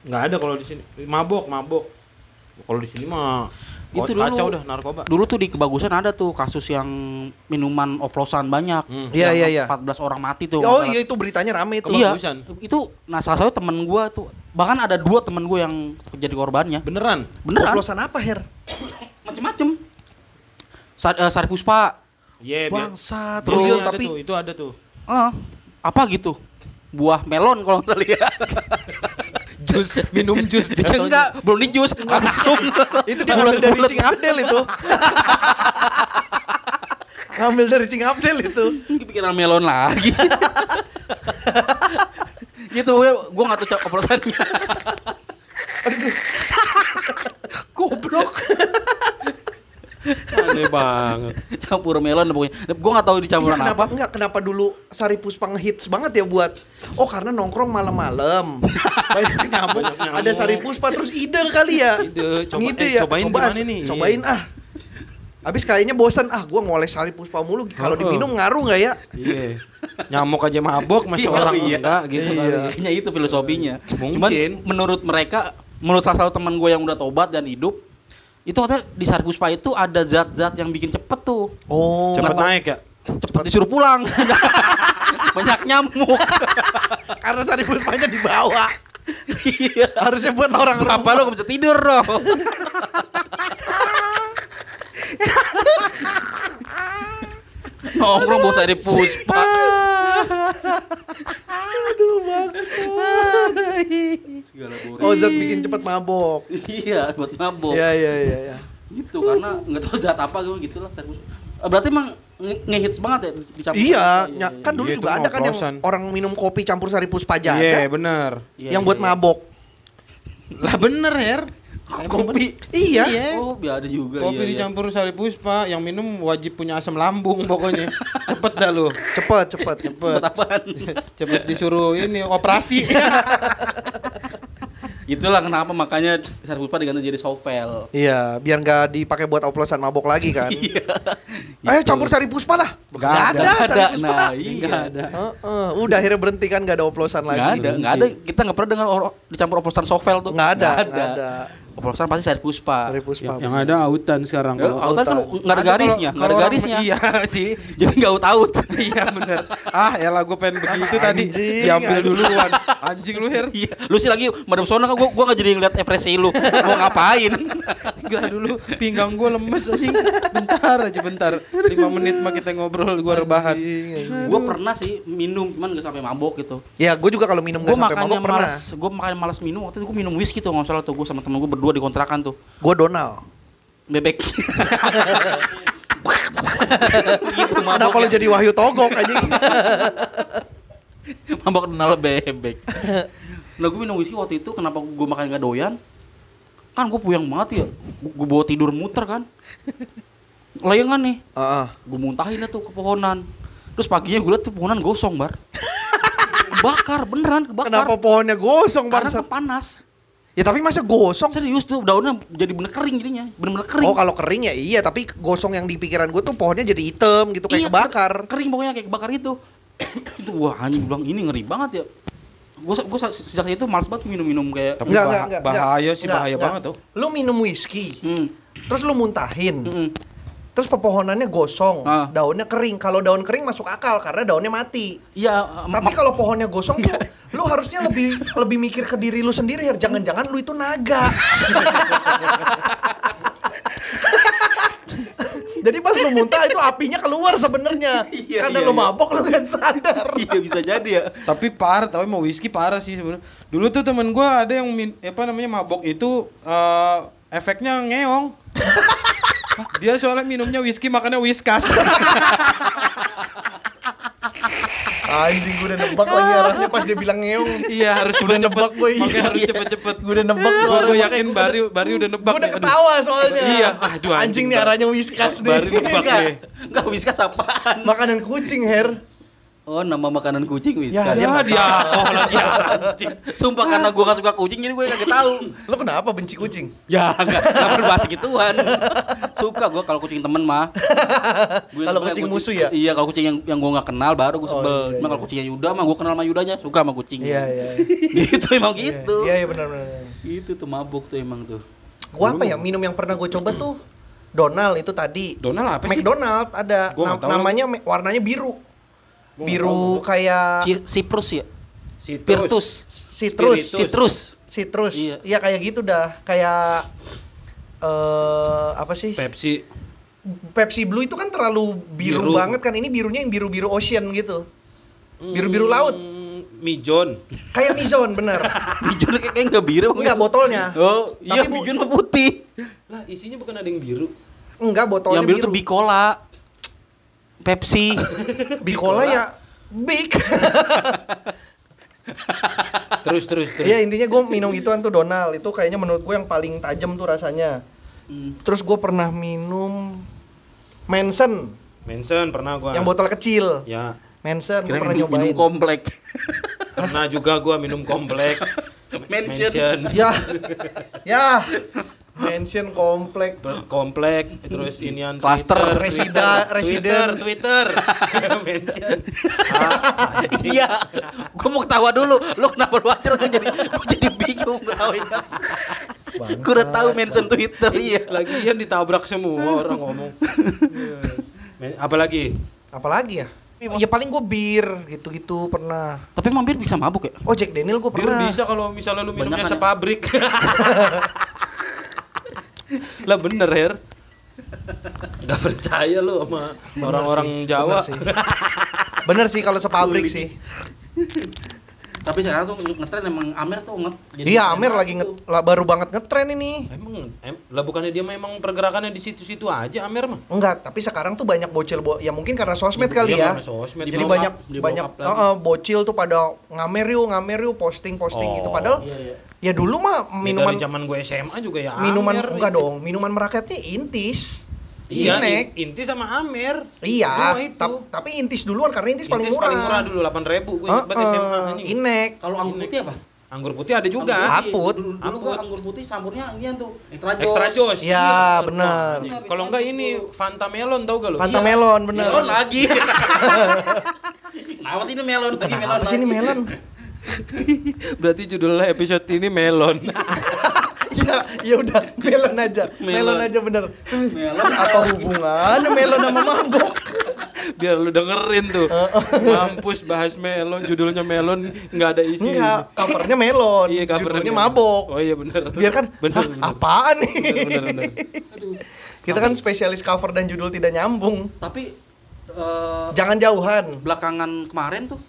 Nggak ada kalau di sini. Mabok, mabok. Kalau di sini mah Itu itu dulu. kacau dah narkoba. dulu tuh di kebagusan ada tuh kasus yang minuman oplosan banyak Hmm. Iya, Yang iya, iya. 14 orang mati tuh Oh iya itu beritanya rame itu. Iya, Kebagusan. itu nah salah satu temen gua tuh bahkan ada dua temen gua yang jadi korbannya. Beneran? Beneran? Oplosan apa, Her? Macem-macem. Sa eh, Sari Puspa, Iya, Oh iya, ada tapi tuh, itu ada tuh. eh, apa gitu? Buah melon kalau nggak salah ya. Jus, minum jus. Enggak, belum di jus, langsung. itu diambil dari. Cing Abdel itu. Ngambil dari Cing Abdel itu. Kepikiran melon lagi. gitu gue gue nggak tahu oplosannya. Goblok. Aneh banget. Campur melon pokoknya. Gue nggak tahu dicampuran kenapa apa. enggak kenapa dulu Sari Puspa ngehits banget ya buat oh karena nongkrong malam-malam banyak nyamuk Banyak nyamuk. ada Sari Puspa terus ide kali ya Ide, coba- ngide eh, ya cobain coba gimana nih? cobain ah Habis kayaknya bosan ah gua ngoles Sari Puspa mulu kalau Oh. diminum ngaruh nggak ya Iya. Nyamuk aja mabok, masih Iya, orang iya. enggak gitu Iya. kali. Kayaknya itu filosofinya. Mungkin. Cuman menurut mereka, menurut salah satu teman gue yang udah tobat dan hidup, itu katanya di Sari Puspa itu ada zat-zat yang bikin cepet tuh. oh Cepet naik ya? Cepet disuruh pulang. Banyak nyamuk. karena Sari Puspanya di bawah Iya. harusnya buat orang rumah lo gak bisa tidur dong? Nongkrong bawa Sari Puspa. aduh maksud oh zat bikin cepet mabok iya, buat mabok. Iya iya iya iya. gitu karena nggak tahu zat apa gitu gitu lah Sari Puspa. Eh, berarti emang nge- ngehits banget ya di- dicampur Iya, ny- kan iya. dulu Iya, juga ada kan yang orang minum kopi campur sari puspa aja Iya. Iya, yang iya, buat iya. mabok. Lah bener, Her. Kopi. Iya. oh biar ada juga Kopi iya, iya. dicampur sari puspa, yang minum wajib punya asam lambung pokoknya. Cepet dah lu. Cepet, cepet. Cepet. Apaan? Cepet disuruh ini operasi. Itulah kenapa makanya Sari Puspa diganti jadi Sovel. Iya, biar nggak dipakai buat oplosan mabok lagi kan. Iya. Ayo campur sari puspa lah. Nggak Nggak ada, Nggak sari ada. puspa. Nah, Enggak iya. ada. Heeh, udah akhirnya berhenti kan nggak ada oplosan lagi. Nggak ada, nggak ada. Kita nggak pernah dengar orang dicampur oplosan Sovel tuh. Nggak ada, Nggak nggak ada. Oplosan pasti Sari Puspa. Sari puspa. yang ada autan sekarang Ya, kalau autan kan nggak ada garisnya, nggak ada garisnya. Iya sih. Jadi nggak out-out. iya bener. Ah, ya gue pengen begitu tadi. Anjing, Diambil aduh. duluan. Anjing lu, Her. Iya, lu sih lagi madam sona kan gua gua nggak jadi ngeliat ekspresi lu. Mau ngapain? Enggak dulu pinggang gue lemes anjing. Bentar aja bentar. 5 menit mah kita ngobrol gue rebahan. gua pernah sih minum cuman nggak sampai mabok gitu. Ya, gue juga kalau minum Gue nggak sampai mabok pernah. malas, gue makan malas minum waktu itu gue minum whisky tuh nggak salah tuh gue sama temen gue berdua di kontrakan tuh Gue Donald. bebek. gitu Kenapa mabok lo jadi Wahyu Togok anjing? mabok kenal bebek. Nah gue minum whisky waktu itu kenapa gue makan gak doyan? Kan gue puyeng banget ya, gue bawa tidur muter kan. Layangan nih, Heeh. gue muntahin tuh ke pohonan. Terus paginya gue liat tuh pohonan gosong bar. Kebakar beneran kebakar. Kenapa pohonnya gosong Karena bangsat? panas. Ya tapi masa gosong? Serius tuh daunnya jadi bener kering jadinya, bener-bener kering. Oh kalau kering ya iya, tapi gosong yang di pikiran gue tuh pohonnya jadi hitam gitu kayak Iya, kebakar. ker- Kering pokoknya kayak kebakar itu. itu wah anjing bilang ini ngeri banget ya. Gue gue sejak itu males banget minum-minum kayak Tapi Enggak, bah- enggak, enggak, bahaya enggak. sih, Enggak, bahaya enggak. banget tuh. Lu minum whisky, hmm. terus lu muntahin. Mm-mm. Terus pepohonannya gosong, Ah. daunnya kering. Kalau daun kering masuk akal karena daunnya mati. Iya, Tapi kalau pohonnya gosong tuh, lu harusnya lebih lebih mikir ke diri lu sendiri. Her. Jangan-jangan lu itu naga. Jadi pas lu muntah itu apinya keluar sebenarnya. Iya, Karena iya, lu iya. mabok lu gak sadar. iya bisa jadi ya. Tapi parah, tapi mau whisky parah sih sebenarnya. Dulu tuh temen gua ada yang min, apa namanya mabok itu eh, efeknya ngeong. Dia soalnya minumnya whisky makannya whiskas. Anjing gue udah nebak lagi arahnya pas dia bilang ngeong. iya harus Udah cepet-cepet. nebak gue, iya. Makanya harus cepet-cepet. Gue udah nebak tuh. gua yakin Bari Bari udah nebak. Gue udah. Aduh. ketawa soalnya. Iya, aduh, anjing, anjing, nih arahnya whiskas nih. Baru nebak nih. enggak whiskas apaan? Makanan kucing, Her. Oh, nama makanan kucing Ya, whiskas. Ya dia oh lagi anjing. Sumpah karena gua gak suka kucing jadi gue kagak tahu. Lo kenapa benci kucing? Ya, enggak enggak perlu bahas gituan. Suka gua kalau kucing temen mah. Kalau kucing musuh ya? Iya, kalau kucing yang yang gua nggak kenal baru gua Oh, sebel. iya, Cuma iya. kalau kucingnya Yuda mah gua kenal sama Yudanya, suka sama kucing. Iya, iya. gitu emang gitu. Iya, iya benar benar. Itu tuh mabuk tuh emang tuh. Gua apa ya minum yang pernah gue coba tuh Donald itu tadi. Donald apa sih? McDonald ada Nam- namanya warnanya biru. Biru kayak Siprus ya? Citrus. Pirtus. citrus. Spiritus. Citrus. Citrus. Iya. Iya kayak gitu dah. Kayak eh apa sih? Pepsi. Pepsi Blue itu kan terlalu biru, Biru. banget kan. Ini birunya yang biru-biru ocean gitu. Biru-biru laut. Hmm, Mijon. Kayak Mizon bener. Bijon kayak kayak enggak biru. Enggak botolnya. Oh, iya bu- mah putih. Lah isinya bukan ada yang biru. Enggak botolnya yang biru, tuh Bicola. Pepsi. Bicola ya big. Terus terus terus. Iya intinya gue minum gituan tuh Donald itu kayaknya menurut gue yang paling tajam tuh rasanya. Hmm. Terus gue pernah minum Manson Manson pernah gua. yang botol kecil. Ya. Manson gue Kira pernah minum, nyobain. minum komplek. Pernah juga gua minum komplek. Mention. Mansion. ya, ya, Mansion komplek. Komplek terus inian Cluster. Twitter, Resida- Twitter, residence. Twitter, Mansion. Iya, gua mau ketawa dulu. Lu kenapa lu aja lu jadi gua jadi bingung ketawanya. Gua udah tahu mention Twitter iya. Lagian ditabrak semua orang ngomong. Men- Apalagi? Apalagi ya? Ya paling gue bir gitu-gitu pernah. Tapi emang bir bisa mabuk ya? Oh Jack Daniel gue Bir pernah. bisa kalau misalnya lu minumnya Banyakan ya? sepabrik. lah bener Her. Gak percaya lu sama orang-orang Jawa. Bener sih, bener sih kalau sepabrik sih. Tapi sekarang tuh ngetren emang Amer tuh nget. jadi Iya Amer lagi tuh. nge- lah, baru banget ngetren ini. Emang em, lah bukannya dia memang pergerakannya di situ-situ aja Amer mah. Enggak, tapi sekarang tuh banyak bocil bo ya mungkin karena sosmed Iya, kali ya. sosmed. Jadi banyak up, banyak uh, uh, bocil tuh pada ngamer yuk, ngamer yuk, posting posting gitu. Oh. Padahal Iya, iya. ya dulu mah Minuman minuman zaman gue SMA juga ya minuman Amer. enggak dong, minuman merakyatnya intis. Iya, Inek. in- inti sama Amer. Iya, tap- tapi intis duluan karena intis, paling Intis murah. paling murah dulu 8000 gue Heeh, ingat SMA anjing. Inek. Kalau anggur putih apa? Anggur putih ada juga. Anggur putih. Aput. Dulu, dulu gua Aput. anggur putih campurnya ini tuh extra jos. Extra jos. Iya, benar. Benar. Kalau enggak ini Fanta Melon tau gak lu? Fanta Iya. melon bener. Melon lagi. Kenapa sih ini melon lagi melon? Apa sih ini melon? Berarti judulnya episode ini Melon. ya, ya udah melon aja. Melon, Melon. aja bener. Melon. Apa hubungannya melon sama mabok? Biar lu dengerin tuh. Mampus bahas melon, judulnya melon nggak ada isi. Enggak, covernya melon. Iya, covernya Judulnya melon. mabok. Oh iya bener. Biar kan, bener, "Hah, bener. apaan nih? Bener, bener, bener. Kita kan spesialis cover dan judul tidak nyambung. Tapi eh, Jangan jauhan. belakangan kemarin tuh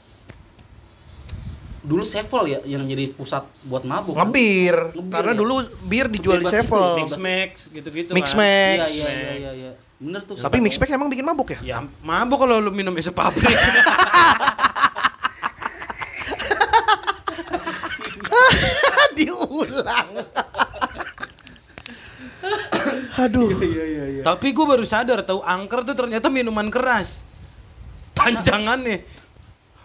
dulu Sevel ya yang jadi pusat buat mabuk. kan? Ngebir. Ngebir, Karena ya? dulu bir dijual di Sevel. Mix Max gitu-gitu Mix kan. Max. Iya iya iya iya iya. Bener tuh. Tapi mix pack emang bikin mabuk ya? Ya mabok kalau lu minum es pabrik. Diulang. Aduh. Tapi gue baru sadar tahu angker tuh ternyata minuman keras. Panjangannya.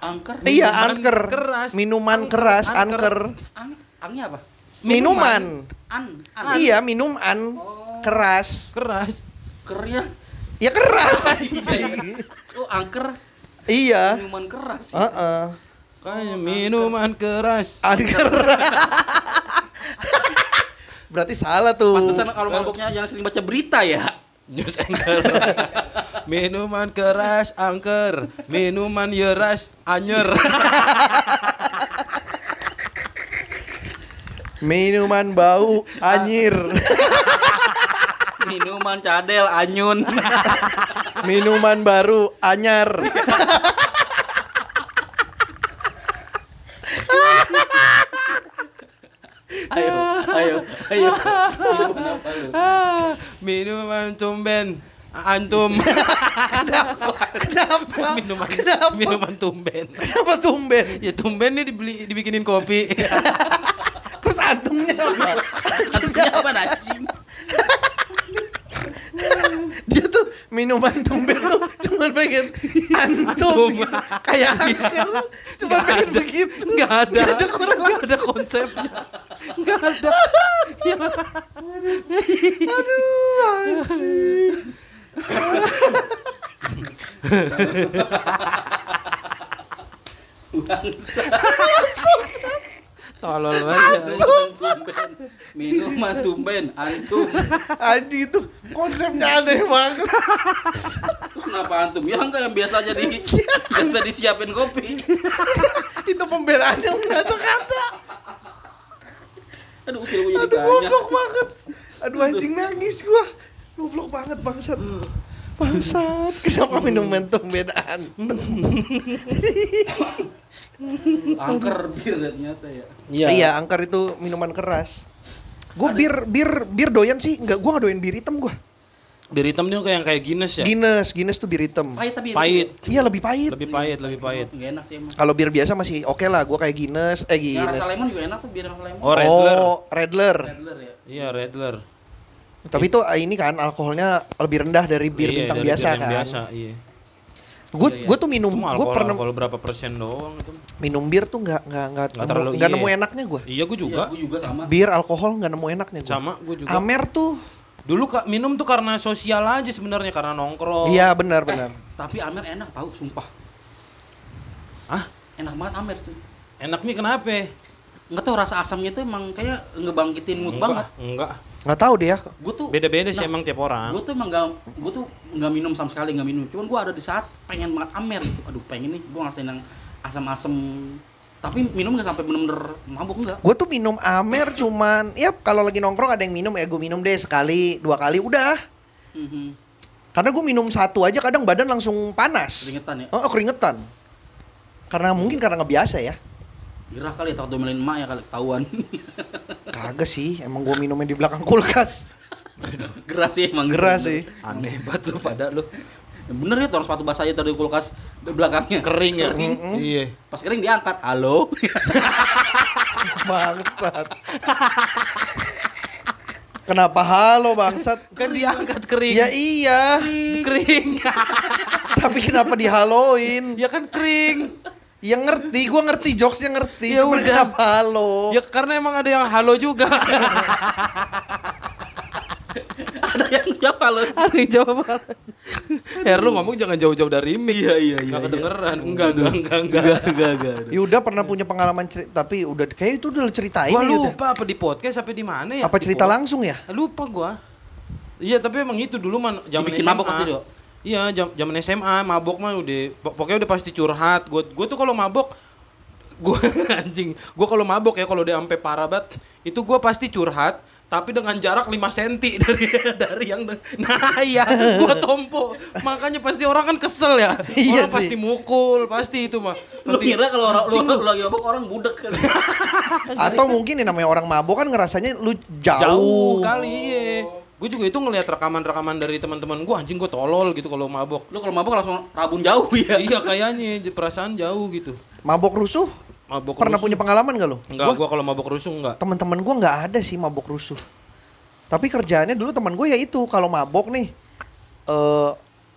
Angker. Iya, Minuman angker. keras. Minuman Angker, keras, angker. angker. Ang angnya apa? Minuman. An, an. Iya, minuman. Oh. Keras. Keras. Kernya. Ya keras. Oh, angker iya. minuman keras. Heeh. Kayak minuman keras. Angker. Berarti salah tuh. Pantesan kalau mabuknya yang sering baca berita ya. News anchor. minuman keras angker, minuman yeras anyer. Minuman bau anyir. Minuman cadel anyun. Minuman baru anyar. ayo, ayo, ayo. Minuman tumben antum. Kenapa? minuman Kenapa? minuman tumben. Kenapa tumben? Ya tumben nih dibeli dibikinin kopi. Terus antumnya? Artinya apa anjing? Minuman tumben tuh cuma pengen antum gitu. Kayak angker. Cuma Nggak pengen ada. begitu. Nggak ada. Nggak ada. Nggak ada konsepnya. Nggak ada. Aduh, anjing. Tolol. Minuman tumben. Minuman tumben antum. Anjing itu konsepnya aneh banget. Kenapa antum? Ya enggak yang biasa aja di biasa disiapin kopi. itu pembelaan yang nggak ada kata. Aduh, usil gue jadi Aduh banyak. goblok banget. Aduh anjing nangis gua. Goblok banget bangsat. Bangsat. Kenapa minuman tumben antum? Angker bir ternyata ya. Iya, angker itu minuman keras. Gue bir bir bir doyan sih, nggak gue nggak doyan bir hitam gue. Bir hitam dia kayak yang kayak Guinness ya. Guinness, Guinness tuh bir hitam. Pahit tapi Pahit. Iya lebih pahit. Lebih pahit, lebih pahit. Enggak enak sih emang. Kalau bir biasa masih oke lah, gue kayak Guinness, eh Yang Guinness. rasa lemon juga enak tuh bir rasa lemon. Oh, Redler. Oh, Redler. Redler ya. Iya, Redler. Tapi itu eh, ini kan alkoholnya lebih rendah dari bir Iya, bintang dari biasa bir yang kan. Biasa, iya. Gue Iya, iya. gue tuh minum, gue pernah alkohol berapa persen doang itu. minum bir tuh nggak nggak nggak Nggak nemu, terlalu nggak iya. nemu enaknya gue. Iya, gue juga. Iya, gue juga sama. Bir alkohol nggak nemu enaknya gue. Sama, gue juga. Amer tuh, Dulu kak minum tuh karena sosial aja sebenarnya karena nongkrong. iya benar benar. Eh, tapi Amer enak tau, sumpah. Ah, Enak banget Amer tuh. enak nih kenapa? Enggak tahu rasa asamnya tuh emang kayak ngebangkitin mood Enggak, banget. Enggak. Nggak tahu deh ya. Gue tuh Beda-beda sih Nah, emang tiap orang. gue tuh emang gak, gue tuh nggak minum sama sekali nggak minum. Cuman gue ada di saat pengen banget Amer gitu. Aduh pengen nih, gue ngerasain yang asam-asam. Tapi minum nggak sampai bener-bener mabuk enggak. Gue tuh minum Amer cuman, ya kalau lagi nongkrong ada yang minum ya gue minum deh sekali dua kali udah. Mhm. Karena gue minum satu aja kadang badan langsung panas. Keringetan ya. Oh, oh, keringetan. Karena mungkin karena nggak biasa ya. Gerah kali ya takut domelin emak ya kali ketahuan. Kagak sih, emang gue minumnya di belakang kulkas. Gerah sih emang. Gerah sih. Aneh banget lu pada lu. Ya Bener ya orang sepatu basah aja taruh di kulkas di belakangnya. Kering ya? Mm-mm. Iya. Pas kering diangkat. Halo. Bangsat. Kenapa halo bangsat? Kan diangkat kering. Ya iya, kering. tapi kenapa dihaloin? ya kan kering. Ya ngerti, gua ngerti jokesnya ngerti. Ya Cuma udah. kenapa halo? Ya karena emang ada yang halo juga. Ada yang jawab halo. ada yang jawab halo. Her lu ngomong jangan jauh-jauh dari mic. Iya, iya, iya, Gak iya. kedengeran. Enggak, enggak, enggak, enggak. Enggak, enggak. Yuda pernah punya pengalaman cerita, tapi udah kayak itu udah ceritain Gua ya, lupa apa di podcast apa di mana ya? Apa cerita langsung ya? Lupa gua. Iya, tapi emang itu dulu man zaman Dibikin SMA. mabok waktu itu? Iya, jam- zaman SMA mabok mah udah pok- pokoknya udah pasti curhat. Gua gua tuh kalau mabok gua anjing, gua kalau mabok ya kalau udah sampai parah banget, itu gua pasti curhat tapi dengan jarak 5 cm dari dari yang nah iya gua tompo makanya pasti orang kan kesel ya Iya orang sih. pasti mukul pasti itu mah Lu Pasti- kira kalau orang lu. lu lagi mabok orang budek kan. Atau mungkin yang namanya orang mabok kan ngerasanya lu jauh. jauh kali iya gue juga itu ngelihat rekaman-rekaman dari teman-teman gue anjing gue tolol gitu kalau mabok Lu kalau mabok langsung rabun jauh ya. iya kayaknya perasaan jauh gitu Mabok rusuh? mabok Pernah rusuh. punya pengalaman gak lu? enggak Gua- gue kalau mabok rusuh enggak teman-teman gue nggak ada sih mabok rusuh tapi kerjaannya dulu teman gue ya itu kalau mabok nih eh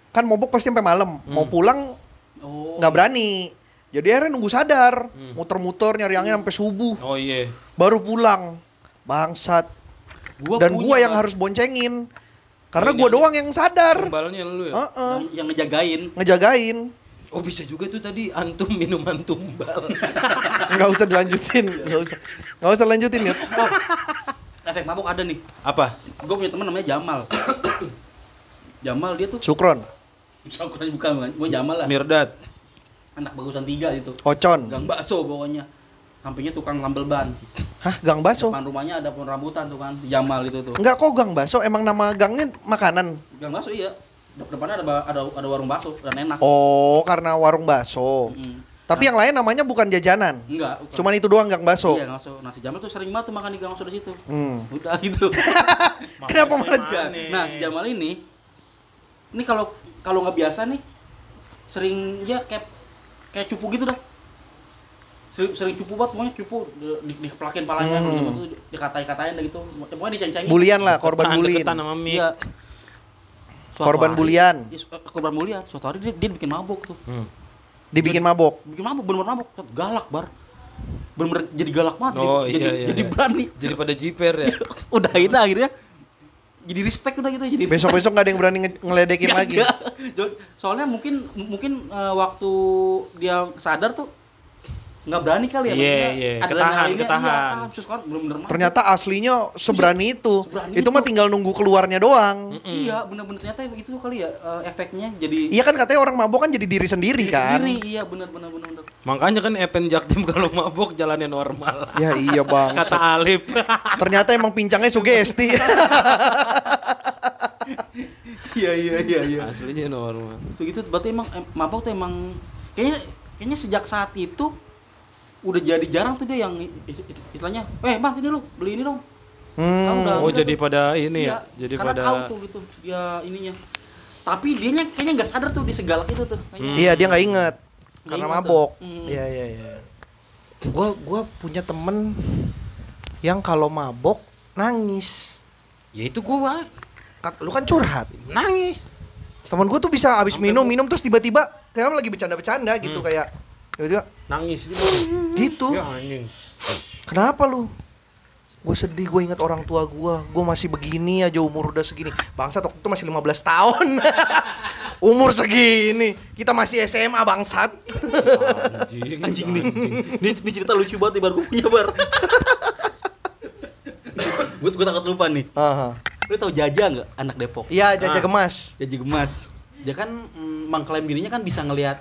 kan mabok pasti sampai malam mau pulang Oh. nggak berani jadi akhirnya nunggu sadar Hmm. muter-muter nyari angin sampai subuh oh iya baru pulang Bangsat. Gua Dan punya, gua yang Bang. harus boncengin. Karena Ini gua yang- doang yang sadar. Kembalnya lu ya. Heeh. yang, yang ngejagain. Ngejagain. Oh bisa juga tuh tadi antum minuman tumbal. Nggak usah dilanjutin. Nggak usah. Nggak usah lanjutin ya. Efek mabuk ada nih. Apa? Gue punya teman namanya Jamal. Jamal dia tuh Sukron. Sakuran bukan bukan. Gue Jamal lah. Mirdad. Anak bagusan tiga itu. Ocon. Gang bakso pokoknya. Sampingnya tukang tambel ban. Hah, gang baso? Depan rumahnya ada pohon rambutan tuh kan. Jamal itu tuh. Enggak kok gang baso, emang nama gangnya makanan. Gang bakso iya. Dep- Depannya ada ada ada warung bakso dan enak. Oh, karena warung baso. Mm. Tapi yang lain namanya bukan jajanan. Enggak. bukan. Cuman itu doang gang baso. Iya, gang bakso. Nasi Jamal tuh sering banget tuh makan di gang bakso di situ. Hmm. Udah gitu. Kenapa malah. Nah, si Jamal ini ini kalau kalau nggak biasa nih sering ya kayak kayak cupu gitu dah. Sering, sering cupu banget pokoknya cupu di, di, dikeplakin palanya Hmm. kalau Jamal tuh dikatain-katain gitu. Pokoknya diceng-cengin. Bulian lah, korban sama Mik. Iya. Korban hari- bulian. Iya, eh, korban bulian. Suatu hari dia, dia bikin mabuk tuh. Hmm. Dibikin mabok. Bikin mabuk, bener-bener mabuk. Galak, Bar. Bener-bener jadi galak banget. Oh, jadi, iya, jadi, iya, jadi iya. berani. Jadi pada jiper ya. udah ini akhirnya jadi respect udah gitu jadi Besok-besok nggak ada yang berani nge- ngeledekin Nggak lagi. Jo- Soalnya mungkin mungkin eh, waktu dia sadar tuh nggak berani kali ya. Iya, maksudnya iya. adrenalinnya, Ketahan, iya, ketahan. Terus kan bener-bener mabuk. Ternyata aslinya seberani itu. Seberani Itu itu. mah tinggal nunggu keluarnya doang. Mm-mm. Iya, bener-bener ternyata itu tuh kali ya eh, efeknya jadi Iya kan katanya orang mabok kan jadi diri sendiri diri kan. sendiri. Iya, bener-bener bener-bener. Makanya kan Epen Jaktim kalau mabuk jalannya normal. Ya iya bang. Kata Alip. Ternyata emang pincangnya sugesti. Iya, iya, iya, iya. Aslinya normal. Itu gitu berarti emang em, mabok tuh emang kayaknya kayaknya sejak saat itu udah jadi jarang tuh dia yang istilahnya, "Eh, Bang, ini lu beli ini dong." Hmm. Oh udah jadi tuh. pada ini Iya, ya. Jadi karena pada tahu tuh gitu dia ininya. Tapi dianya kayaknya nggak sadar tuh di segalak itu tuh. kayaknya. Hmm. Iya dia nggak inget Nggak karena inget mabok. Hmm. Iya iya iya. Gua gua punya temen yang kalau mabok nangis. Ya itu gua Kak, Lu kan curhat. nangis. Temen gua tuh bisa abis Sampai minum gua- minum terus tiba-tiba kayak lagi bercanda-bercanda gitu Hmm. kayak tiba-tiba Nangis gitu. gitu. Ya anjing. Kenapa lu? Gue sedih, gue ingat orang tua gue Gue masih begini aja umur udah segini Bangsat waktu itu masih 15 tahun Umur segini Kita masih SMA bangsat Anjing. Anjing nih. Ini, ini cerita lucu banget nih bar gue punya bar. gue gue takut lupa nih. Aha. Lu tau Jaja nggak anak Depok? Iya Jaja Ah. Gemas Jaji Gemas. Dia kan mm, mengklaim dirinya kan bisa ngelihat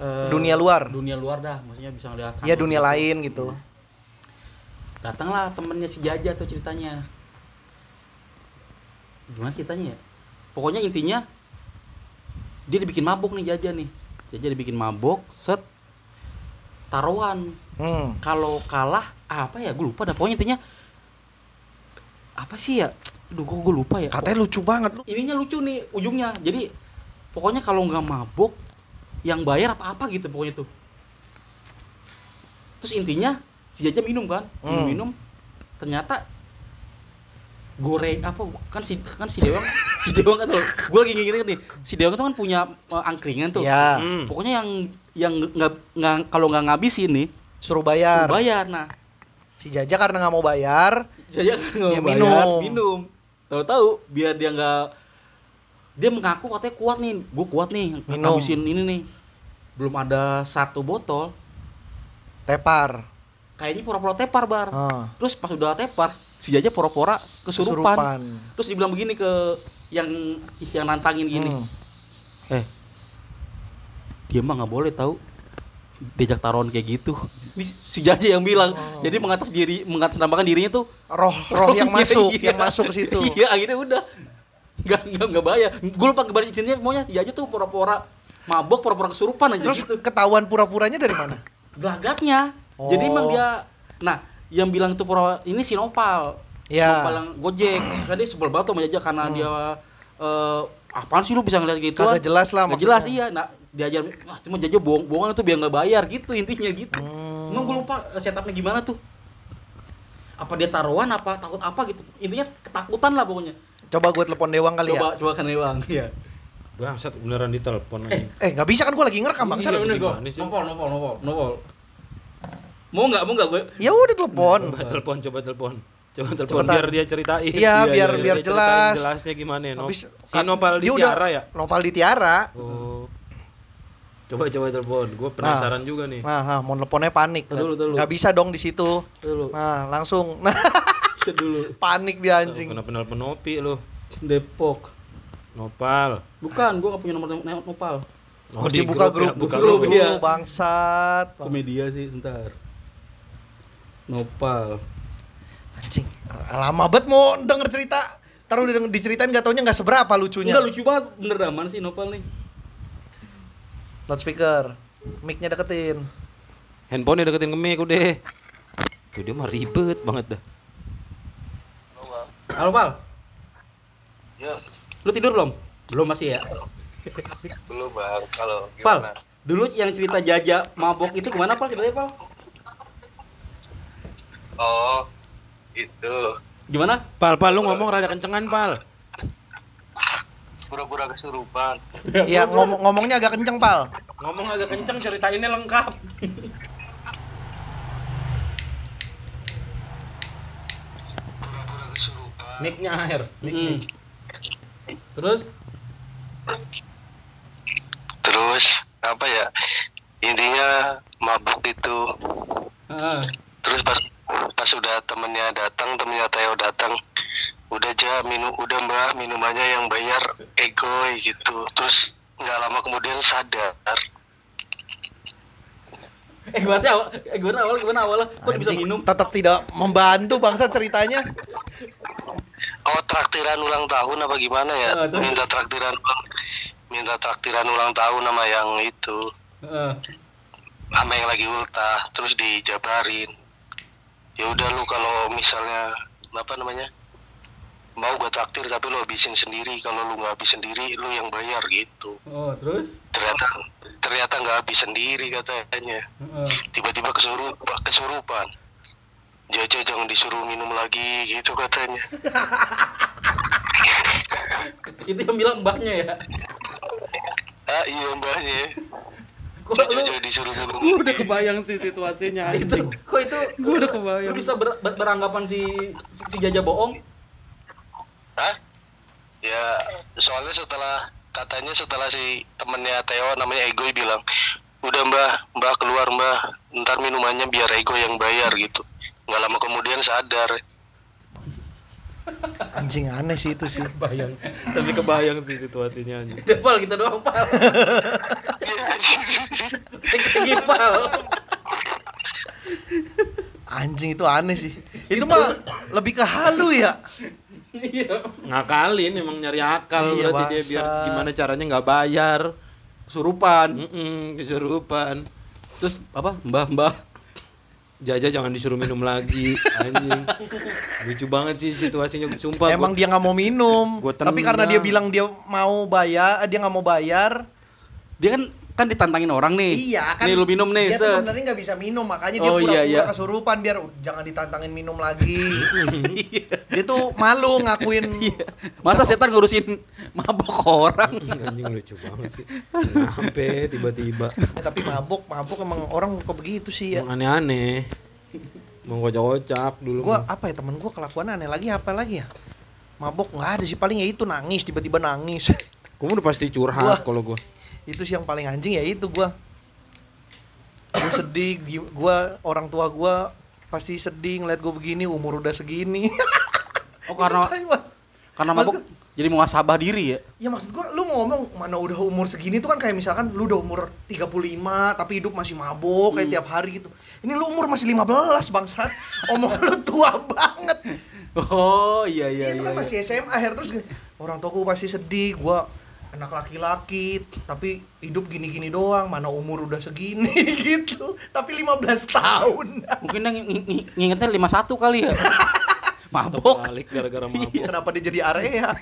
eh, Dunia luar. Dunia luar dah, maksudnya bisa ngelihat. Iya dunia gitu. lain gitu Datanglah temennya si Jaja tuh ceritanya. Gimana ceritanya ya? Pokoknya intinya dia dibikin mabuk nih Jaja nih. Jaja dibikin mabuk, set taruhan. hmm. Kalau kalah apa ya? Gue lupa dah. Pokoknya intinya apa sih ya? Aduh, kok gue lupa ya. Katanya lucu banget lu ininya lucu nih ujungnya jadi pokoknya kalau nggak mabuk yang bayar apa apa gitu pokoknya tuh terus intinya si Jaja minum kan minum Hmm. minum ternyata goreng apa kan si kan si Dewang si Dewang kan tuh gue lagi nginget nih si Dewang tuh kan punya eh, angkringan tuh Iya Hmm. pokoknya yang yang nggak nggak kalau nggak ngabisin nih Suruh bayar bayar nah Si Jaja karena nggak mau bayar Jaja kan nggak mau bayar, minum. minum. Tahu-tahu biar dia nggak dia mengaku katanya kuat nih, gue kuat nih Minum. ngabisin ini nih. Belum ada satu botol, Tepar kayaknya pura-pura tepar bar. Ah. Terus pas udah tepar, si Jaja pura-pura kesurupan. Kesurupan. Terus dibilang begini ke yang yang nantangin gini, Hmm. eh dia mah nggak boleh tahu diajak taruhan kayak gitu. Ini si Jaja yang bilang. Oh. Jadi mengatas diri mengatasnamakan dirinya tuh Roh roh yang Iya, masuk iya. Yang masuk ke situ Iya, akhirnya udah. Enggak enggak enggak bayar. Gue lupa kebar intinya maunya ya aja tuh pura-pura mabok, pura-pura kesurupan aja Terus gitu. ketahuan pura-puranya dari mana? Gelagatnya. Jadi Oh. emang dia nah, yang bilang itu pura ini si Nopal. Ya. Nopal yang Gojek. Kan dia sebel banget sama Jaja karena dia eh apaan sih lu bisa ngeliat gitu Hmm. Kagak jelas lah Nggak jelas iya. Nah, diajar wah cuma Jaja bohong bohongan itu biar nggak bayar gitu intinya gitu. Hmm. Emang gue lupa eh, setupnya gimana tuh. Apa dia taruhan apa takut apa gitu. Intinya ketakutan lah pokoknya. Coba gue telepon Dewang kali coba ya coba kan Ewang iya Bangsat beneran ditelepon aja. Eh nggak bisa kan gue lagi ngerekam bangsat Iya, bener. sih? nopol nopol nopol nopol Mau nggak? Mau nggak gue? Ya udah telepon. Coba telepon, coba telepon. Coba telepon Cepetan. biar dia ceritain. Iya, biar iya, biar jelas. Jelasnya gimana ya? No? Habis- si Nopal di Tiara ya? Nopal di Tiara. Oh. Coba coba telepon. Gue penasaran juga nih. Nah, nah, mau teleponnya panik. Dulu, tar dulu. Nggak bisa dong di situ. Dulu. Nah, langsung. Nah, dulu. panik dia anjing. Kenapa nelpon Nopi lu? Depok. Nopal. Bukan, gue gak punya nomor no- Nopal. Oh, di dia buka ya, grup, buka grup, grup. iya. Dulu, bangsat. Ke media sih, ntar. Nopal. Anjing, lama banget mau denger cerita. Taruh udah diceritain gak taunya nggak seberapa lucunya. Enggak lucu banget, bener dah mana sih Nopal nih? Loudspeaker, mic-nya deketin. Handphone deketin ke mic udah. Tuh dia mah ribet banget dah. Halo Pal, Ya, lu tidur belum? Belum masih ya? belum bang. Kalau Pal, gimana? dulu yang cerita Jaja mabok itu ke mana Pal ceritanya Pal? Oh, itu Gimana? Pal, pal lu ngomong rada kencengan, pal. pura-pura kesurupan. Iya, ngomong ngomongnya agak kenceng, Pal. Ngomong agak kenceng, ceritainnya lengkap. Pura-pura kesurupan. Mic-nya air. Mm. Terus? Terus apa ya? Intinya mabuk itu. Heeh. Terus pas pas udah temennya datang, temennya Teo datang, udah aja minum, udah mbak minumannya yang bayar egoy gitu. Terus nggak lama kemudian sadar. Eh gimana sih awal? Eh gimana awal? Gimana awal? Kok bisa minum? Tetap tidak membantu bangsa ceritanya. Oh traktiran ulang tahun apa gimana ya? Terus? minta traktiran ulang, minta traktiran ulang tahun sama yang itu. Heeh. sama yang lagi ultah terus dijabarin ya udah lu kalau misalnya apa namanya mau gua traktir tapi lu habisin sendiri kalau lu nggak habis sendiri lu yang bayar gitu Oh, terus? ternyata ternyata nggak habis sendiri katanya tiba-tiba kesurupan kesurupan Jaja jangan disuruh minum lagi gitu katanya Itu yang bilang mbahnya ya. ah iya mbaknya Kok lu Jaja disuruh minum Gue udah kebayang sih situasinya itu kok itu Gua udah kebayang. Lu bisa ber- ber- beranggapan si si, si Jaja bohong? Hah? Ya, soalnya setelah katanya setelah si temennya Theo namanya Egoy bilang, udah mbah, mbah keluar mbah, ntar minumannya biar Ego yang bayar gitu. Nggak lama kemudian sadar. Anjing aneh sih itu sih. Kebayang. Tapi kebayang sih situasinya anjing. Udah pal kita doang pal. Tinggi pal. Anjing itu aneh sih. Itu mah lebih ke halu ya. Iya. Ngakalin emang nyari akal Iya, berarti dia biar gimana caranya nggak bayar. Kesurupan. Mm-mm, kesurupan. Terus apa? Mbah mbah. Jaja jangan disuruh minum lagi, anjing. Lucu banget sih situasinya, sumpah. Emang gua- dia nggak mau minum. Gua Tapi karena dia bilang dia mau bayar, dia nggak mau bayar. Dia kan kan ditantangin orang nih. Iya kan. Nih lu minum nih. Dia sebenarnya nggak bisa minum, makanya dia Oh, pura-pura iya, iya. kesurupan biar jangan ditantangin minum lagi. dia tuh malu ngakuin. Iya. Masa setan ngurusin mabok orang? anjing lucu banget sih. Sampai tiba-tiba Eh, tapi mabuk, mabuk emang orang kok begitu sih ya. emang aneh-aneh. Mau kocak-kocak dulu. Gua apa ya temen gua kelakuan aneh lagi apa lagi ya? Mabuk nggak ada sih paling ya itu nangis tiba-tiba nangis. Gua udah pasti curhat kalau gua. Itu sih yang paling anjing ya itu gua. Gua sedih, gua orang tua gua pasti sedih ngeliat gua begini umur udah segini. Oh karena karena mabok jadi muasabah diri ya. Ya maksud gua lu mau ngomong mana udah umur segini tuh kan kayak misalkan lu udah umur 35 tapi hidup masih mabuk kayak tiap hari gitu. Ini lu umur masih 15 bangsat. Omong lu tua banget. Oh iya iya itu iya. kan masih SMA akhir terus orang tua gua pasti sedih gua anak laki-laki tapi hidup gini-gini doang mana umur udah segini gitu tapi 15 tahun Mungkin yang ng- ng- ngingetnya 51 kali ya. Mabok. balik gara-gara mabuk. kenapa dia jadi area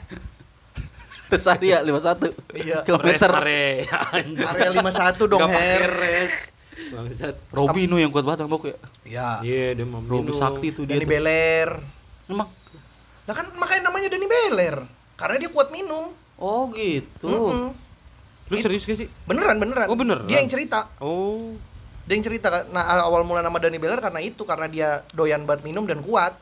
Resari ya 51. Iya. Kilometer. Rest area, area 51 dong pakai Her res. Bangsat. Robi nu yang kuat banget mabok ya. ya Iya, dia mau Robi sakti tuh dia. Dani. Beler Emang. lah kan makanya namanya Dani Beler karena dia kuat minum Oh gitu. Mm-mm. Lu serius gak sih? beneran beneran Oh, beneran? dia yang cerita Oh. Dia yang cerita kan, nah awal mula nama Dani Beler karena itu karena dia doyan banget minum dan kuat.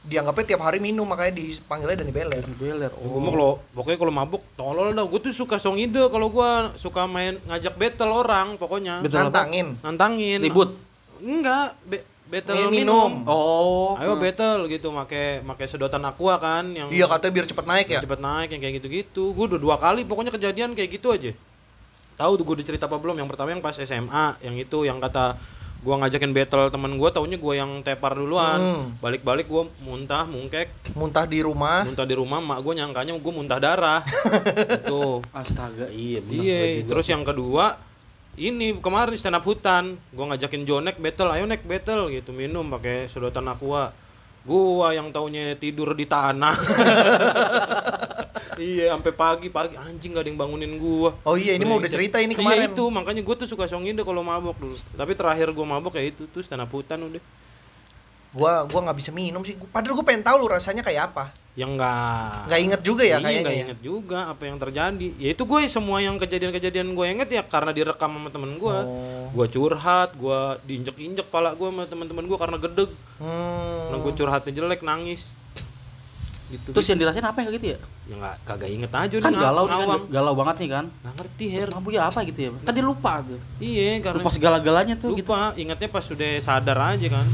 Dianggapnya tiap hari minum makanya dipanggilnya Dani Beler. Beler. Ya, gue mah kalau pokoknya kalau mabuk tolol dah. Gue tuh suka song ide kalau gue suka main ngajak battle orang pokoknya. Betul. apa? Nantangin. Nantangin. Ribut. Enggak, be- battle Min- minum. minum. Oh. Ayo battle gitu, make make sedotan aqua kan yang Iya katanya biar cepet naik ya. cepet naik yang kayak gitu-gitu. Gue udah dua kali pokoknya kejadian kayak gitu aja. Tahu tuh gue cerita apa belum? Yang pertama yang pas SMA, yang itu yang kata gua ngajakin battle temen gua taunya gua yang tepar duluan. Hmm. Balik-balik gua muntah, mungkek, Muntah di rumah. muntah di rumah, mak gua nyangkanya gua muntah darah. Itu. Astaga, iya benar. Iya, terus yang kedua ini kemarin stand up hutan, gua ngajakin Jonek battle, ayo nek battle gitu, minum pakai sedotan aqua. Gua yang taunya tidur di tanah. iya, sampai pagi pagi anjing gak ada yang bangunin gua. Oh iya, ini mau udah cerita ini Iya kemarin. itu, makanya gua tuh suka songin deh kalau mabok dulu. Tapi terakhir gua mabok ya itu tuh stand up hutan udah. Gua gua nggak bisa minum sih. Padahal gua pengen tahu lu rasanya kayak apa. Yang enggak Nggak inget juga ya iya, kayaknya. nggak ya. inget juga apa yang terjadi. Ya itu gue semua yang kejadian-kejadian gue inget ya karena direkam sama temen gue. Oh. Gue curhat, gue diinjek-injek pala gue sama teman-teman gue karena gedeg. Hmm. Karena gue curhatnya jelek, nangis. Gitu. Terus yang dirasain apa yang kayak gitu ya? ya nggak kagak inget aja Kan udah galau nih kan, galau banget nih kan. Nggak ngerti her. Mabuk ya apa gitu ya? Kan dia lupa tuh. Iya karena Lupa segala-galanya tuh gitu. lupa. Ingatnya pas sudah sadar aja kan.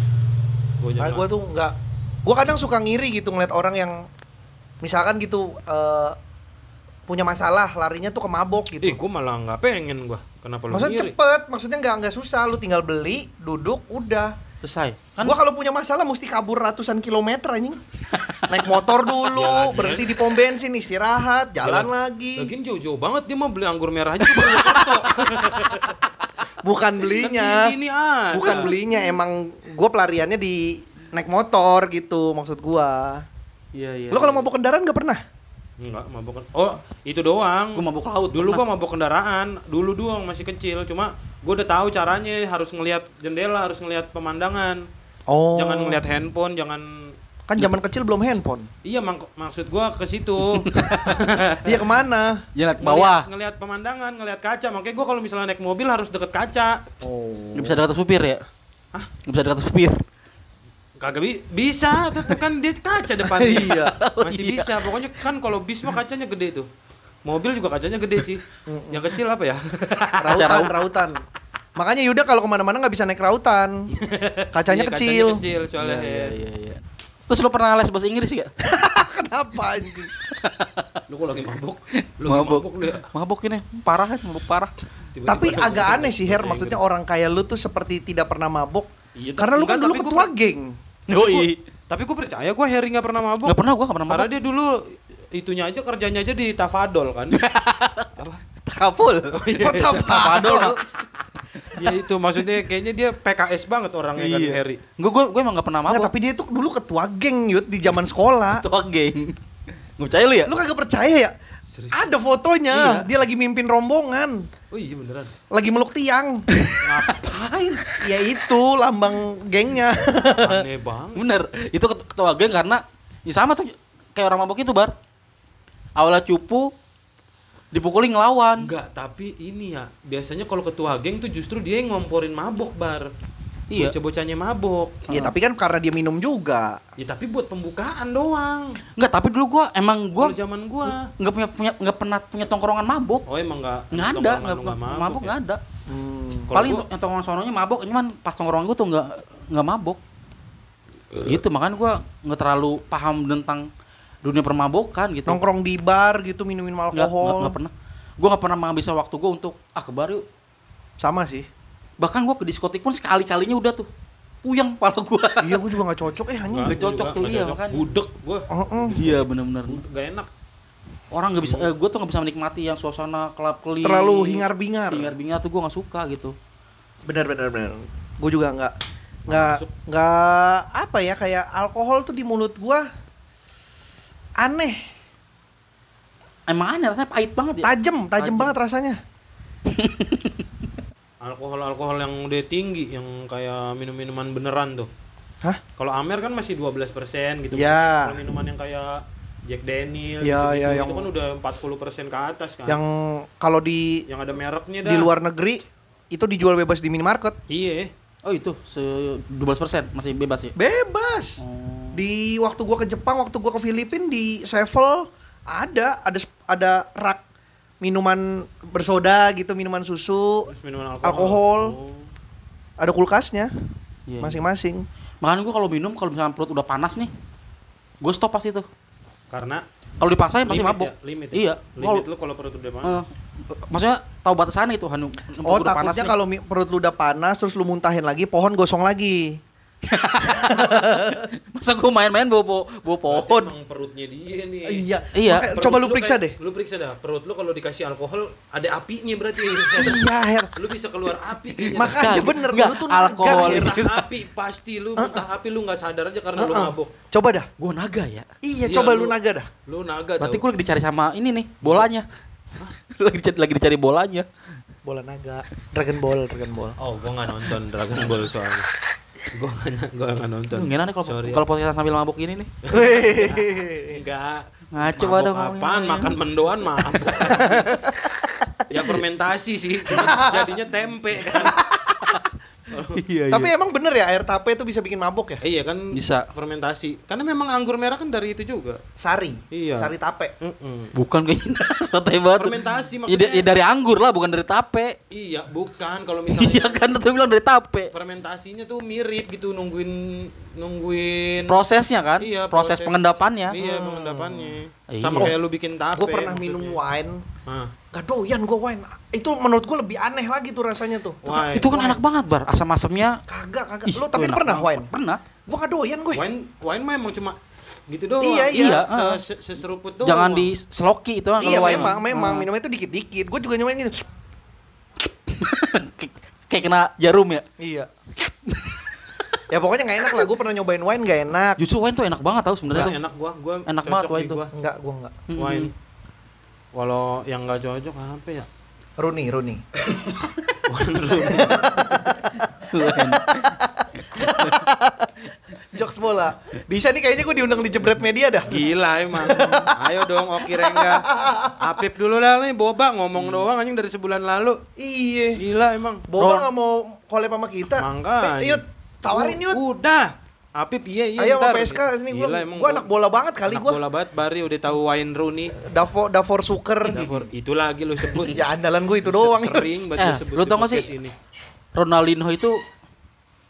Gue Ah, gua tuh nggak. Gua kadang suka ngiri gitu ngeliat orang yang misalkan gitu eh, punya masalah larinya tuh ke mabok gitu. Ih, gue malah nggak pengen gue. Kenapa lu Maksudnya ngiri? cepet, maksudnya nggak nggak susah, lu tinggal beli, duduk, udah. Selesai. Kan Gua kalau punya masalah mesti kabur ratusan kilometer anjing. Naik motor dulu, Jalan, berhenti di pom bensin, istirahat, jalan, lagi. Lagian jauh-jauh banget dia mau beli anggur merah aja. Bukan belinya. Ini ada. Bukan belinya, emang gua pelariannya di naik motor gitu maksud gua. Iya iya. Lo kalau mabok kendaraan nggak pernah? Enggak, mabok. Oh, itu doang. Gua mabuk laut. Dulu pernah. gua mabok kendaraan, dulu doang masih kecil. Cuma gua udah tahu caranya harus ngelihat jendela, harus ngelihat pemandangan. Oh. Jangan ngelihat handphone, jangan Kan zaman kecil belum handphone. Iya, mak- maksud gua ke situ. Iya ke mana? Jalan ke bawah. Ngelihat, pemandangan, ngelihat kaca. Makanya gua kalau misalnya naik mobil harus deket kaca. Oh. Nggak bisa dekat supir ya? Hah? Nggak bisa dekat supir. Kagak bi- bisa, tetep kan dia kaca depan. Iya. Masih iya. bisa. Pokoknya kan kalau bis mah kacanya gede tuh. Mobil juga kacanya gede sih. Yang kecil apa ya? Rautan, rautan. Makanya Yuda kalau ke mana-mana nggak bisa naik rautan. Kacanya Iya, kecil. kecil soalnya. Iya iya iya. Terus lo pernah les bahasa Inggris gak? Kenapa anjing? Lu kok lagi mabuk? Lu Mabuk. mabuk lu ya? Mabuk ini, parah kan, mabuk parah. Tiba-tiba Tapi agak aneh sih Her, Inggris. maksudnya orang kayak lu tuh seperti tidak pernah mabok. Iya, Karena lu kan dulu tapi gua ketua per- geng. Oh iya. Tapi gue percaya gue Harry nggak pernah mabuk. Gak pernah gua gak pernah Karena mabuk. dia dulu itunya aja kerjanya aja di Tafadol kan. Apa? Kaful. Kota Padol. Padol. ya itu maksudnya kayaknya dia PKS banget orangnya kan Harry. Gue gue gue emang gak pernah Nggak, mabuk. tapi dia tuh dulu ketua geng Yud di zaman sekolah. Tua geng. Gak percaya lu ya? Lu kagak percaya ya? Serius? Ada fotonya, Iya. dia lagi mimpin rombongan, Oh iya beneran. lagi meluk tiang. Ngapain? ya itu lambang gengnya. Aneh banget. Bener. Itu ket- ketua geng karena ya sama tuh kayak orang mabuk itu, Bar. Awalnya cupu dipukulin ngelawan. Enggak, tapi ini ya biasanya kalau ketua geng tuh justru dia yang ngomporin mabok bar. Iya. Bocah-bocahnya mabok. ya tapi kan karena dia minum juga. Ya tapi buat pembukaan doang. Enggak, tapi dulu gua emang gua Kalau zaman gua. nggak punya punya nggak pernah punya tongkrongan mabuk. Oh emang enggak Nggak ada, nggak nggak mabuk ya? nggak ada. Hmm. Paling gua- yang tongkrongan sononya mabuk, cuman pas tongkrongan gua tuh nggak nggak mabuk. Gitu, makanya gua nggak terlalu paham tentang dunia permabukan gitu. Nongkrong di bar gitu minum minum Nggak, nggak, alkohol. nggak pernah. Gua nggak pernah menghabiskan waktu gua untuk ah ke bar yuk. Sama sih. Bahkan gua ke diskotik pun sekali-kalinya udah tuh. Puyeng kepala gua. iya, gue juga nggak cocok eh anjing. Nggak cocok tuh, iya, makanya. Budek gua. Heeh. Iya benar-benar. Gak enak. Orang nggak bisa, eh, gue tuh nggak bisa menikmati yang suasana kelap kelip. Terlalu hingar-bingar. Hingar-bingar tuh gue nggak suka gitu. Benar benar benar. Gue juga nggak nggak nggak apa ya kayak alkohol tuh di mulut gua aneh, Emang aneh rasanya pahit banget ya. tajam, tajam Tajam. banget rasanya. Alkohol-alkohol yang udah tinggi yang kayak minum-minuman beneran tuh. Hah? Kalau Amer kan masih 12% gitu. Ya. Kalau minuman yang kayak Jack Daniel Ya, gitu-gitu, ya, itu yang- kan udah 40% ke atas kan. Yang kalau di yang ada mereknya dah. di luar negeri itu dijual bebas di minimarket. Iya. Oh itu se 12% masih bebas ya. Bebas. Oh. Di waktu gua ke Jepang, waktu gua ke Filipina di Sevel ada ada ada rak minuman bersoda gitu, minuman susu, Terus minuman alkohol. Alkohol. Oh. ada kulkasnya Iya. masing-masing. Makanya gue kalau minum kalau misalnya perut udah panas nih, gue stop pasti tuh. Karena Kalau dipaksain pasti limit mabuk. ya, limit ya. Iya. Limit lu kalau perut udah panas. Eh, maksudnya tahu batasannya itu Hanu. Oh, takutnya kalau perut lu udah panas terus lu muntahin lagi, pohon gosong lagi. masa gue main-main bawa bawa, bawa pohon. Emang perutnya dia nih. Iya. Iya. Perut coba lu periksa kayak- deh. Lu periksa dah. Perut lu kalau dikasih alkohol ada apinya berarti. Iya, Her. lu bisa keluar api kayaknya. Makanya Enggak, bener enggak, lu tuh alkohol. naga, api pasti lu muntah api lu nggak sadar aja karena lu Heeh. mabuk. Coba dah. Gue naga ya. Iya, Iya, coba lu lu- naga dah. Lu naga Berarti gue lagi dicari sama ini nih bolanya. lagi dicari, lagi dicari bolanya. Bola naga, Dragon Ball, Dragon Ball. Oh, gua nggak nonton Dragon Ball soalnya. Gua nggak nonton. Gimana nih kalau Sorry ya. kalau podcast sambil mabuk ini nih? enggak. Ngaco pada apaan? Makan mendoan mabuk. ya fermentasi sih, jadinya tempe kan. Iya, Tapi emang bener ya air tape itu bisa bikin mabuk ya? Eh, iya kan Bisa. fermentasi. Karena memang anggur merah kan dari itu juga. Sari. Iya. Sari tape. Mm-mm. Bukan kayaknya sotoy banget. Fermentasi Ya, maksudnya. da- ya dari anggur lah, bukan dari tape. Iya, bukan kalau Iya misalnya kan tuh bilang dari tape. fermentasinya tuh mirip gitu nungguin nungguin Prosesnya kan? Iya, proses, proses. pengendapannya. Iya, pengendapannya. Iya. Sama Oh, kayak lu bikin tape. Gue pernah maksudnya. minum wine, Hah. Gak doyan gue wine. Itu menurut gue lebih aneh lagi tuh rasanya tuh. Wine. Itu kan enak banget, Bar. Asam-asamnya. Kagak, kagak. Ih, Lu tapi enak pernah banget. wine? Pernah. Gue gak doyan gue. Wine wine mah emang cuma gitu doang. Iya, iya. Se- se- Seseruput doang. Jangan di seloki itu kan Iya wine. memang, memang Ah. minumnya itu dikit-dikit. Gue juga nyobain gitu. Kayak- kena jarum ya. Iya. ya pokoknya nggak enak lah. Gue pernah nyobain wine nggak enak. Justru wine tuh enak banget tau sebenarnya enak gua, gua Enak banget wine tuh. gua. Enggak, gue enggak. Wine. Kalau yang enggak cocok apa ya? Runi, Runi. Wine. Jokes bola. Bisa nih kayaknya gue diundang di jebret media dah. Gila emang. Ayo dong Oki Rengga. Apip dulu lah nih Boba ngomong doang anjing dari sebulan lalu. Iya. Gila emang. Boba nggak mau collab sama kita. Eh, Yud, tawarin Yud. Udah. Apip iya iya. Ayo sama. PSK sini gue. Gila emang Gue anak bola banget kali gue. bola banget Bari udah tahu Wayne Rooney. Davor Davor Suker. Davor, itu lagi lu sebut. ya andalan gue itu doang. Sering banget Eh, sebut lu tau gak sih? Ini. Ronaldinho itu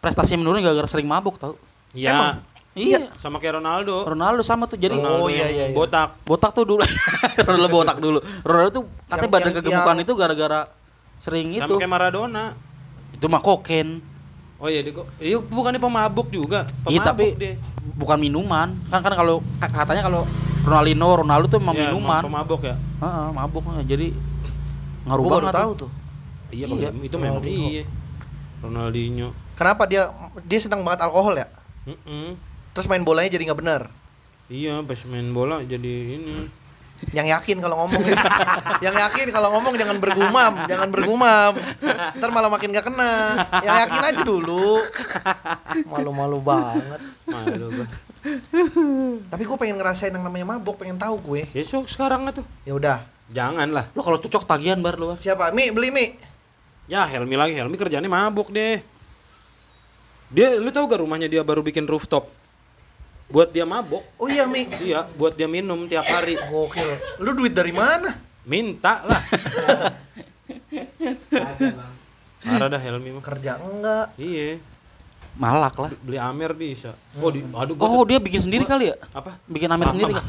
prestasinya menurun gara-gara sering mabuk tau. Ya, Emang? Iya. sama kayak Ronaldo. Ronaldo sama tuh jadi Ronaldo Oh, iya, iya, iya. botak. botak tuh dulu. Ronaldo botak dulu. Ronaldo tuh katanya Yang- badan yang- kegemukan yang- itu gara-gara sering Sama itu. kayak Maradona. Itu mah koken. Oh iya, dia kok. Iya, bukannya pemabuk juga. Iya Pemabuk tapi dia. bukan minuman. Kan kan kalau ka- katanya kalau Ronaldinho, Ronaldo tuh emang Iya, minuman. Pemabuk ya. Heeh, mabuk jadi ngaruh baru banget. tahu tuh. Iya, Iya, itu memang Ronaldinho. iya. Ronaldinho. Kenapa dia dia senang banget alkohol ya? Mm-mm. Terus main bolanya jadi nggak bener. Iya, pas main bola jadi ini. Yang yakin kalau ngomong Yang yakin kalau ngomong jangan bergumam Jangan bergumam Ntar malah makin gak kena Yang yakin aja dulu Malu-malu banget Malu gua. Tapi gue pengen ngerasain yang namanya mabok Pengen tahu gue Besok sekarang lah tuh. ya udah Jangan lah. Lo kalau cocok tagihan bar lu. Bar. Siapa? Mi, beli Mi Ya, Helmi lagi. Helmi kerjanya mabuk deh. Dia, lu tahu gak rumahnya dia baru bikin rooftop? Buat dia mabuk. Oh iya Mi Iya, buat dia minum tiap hari. Gokil Lu duit dari mana? Minta lah. Marah dah Helmi mah. Kerja enggak Iya, Malak lah. beli Amer bisa. Oh, di, aduh gua Oh, dia bikin sendiri kali ya? apa? Bikin amer sendiri kan?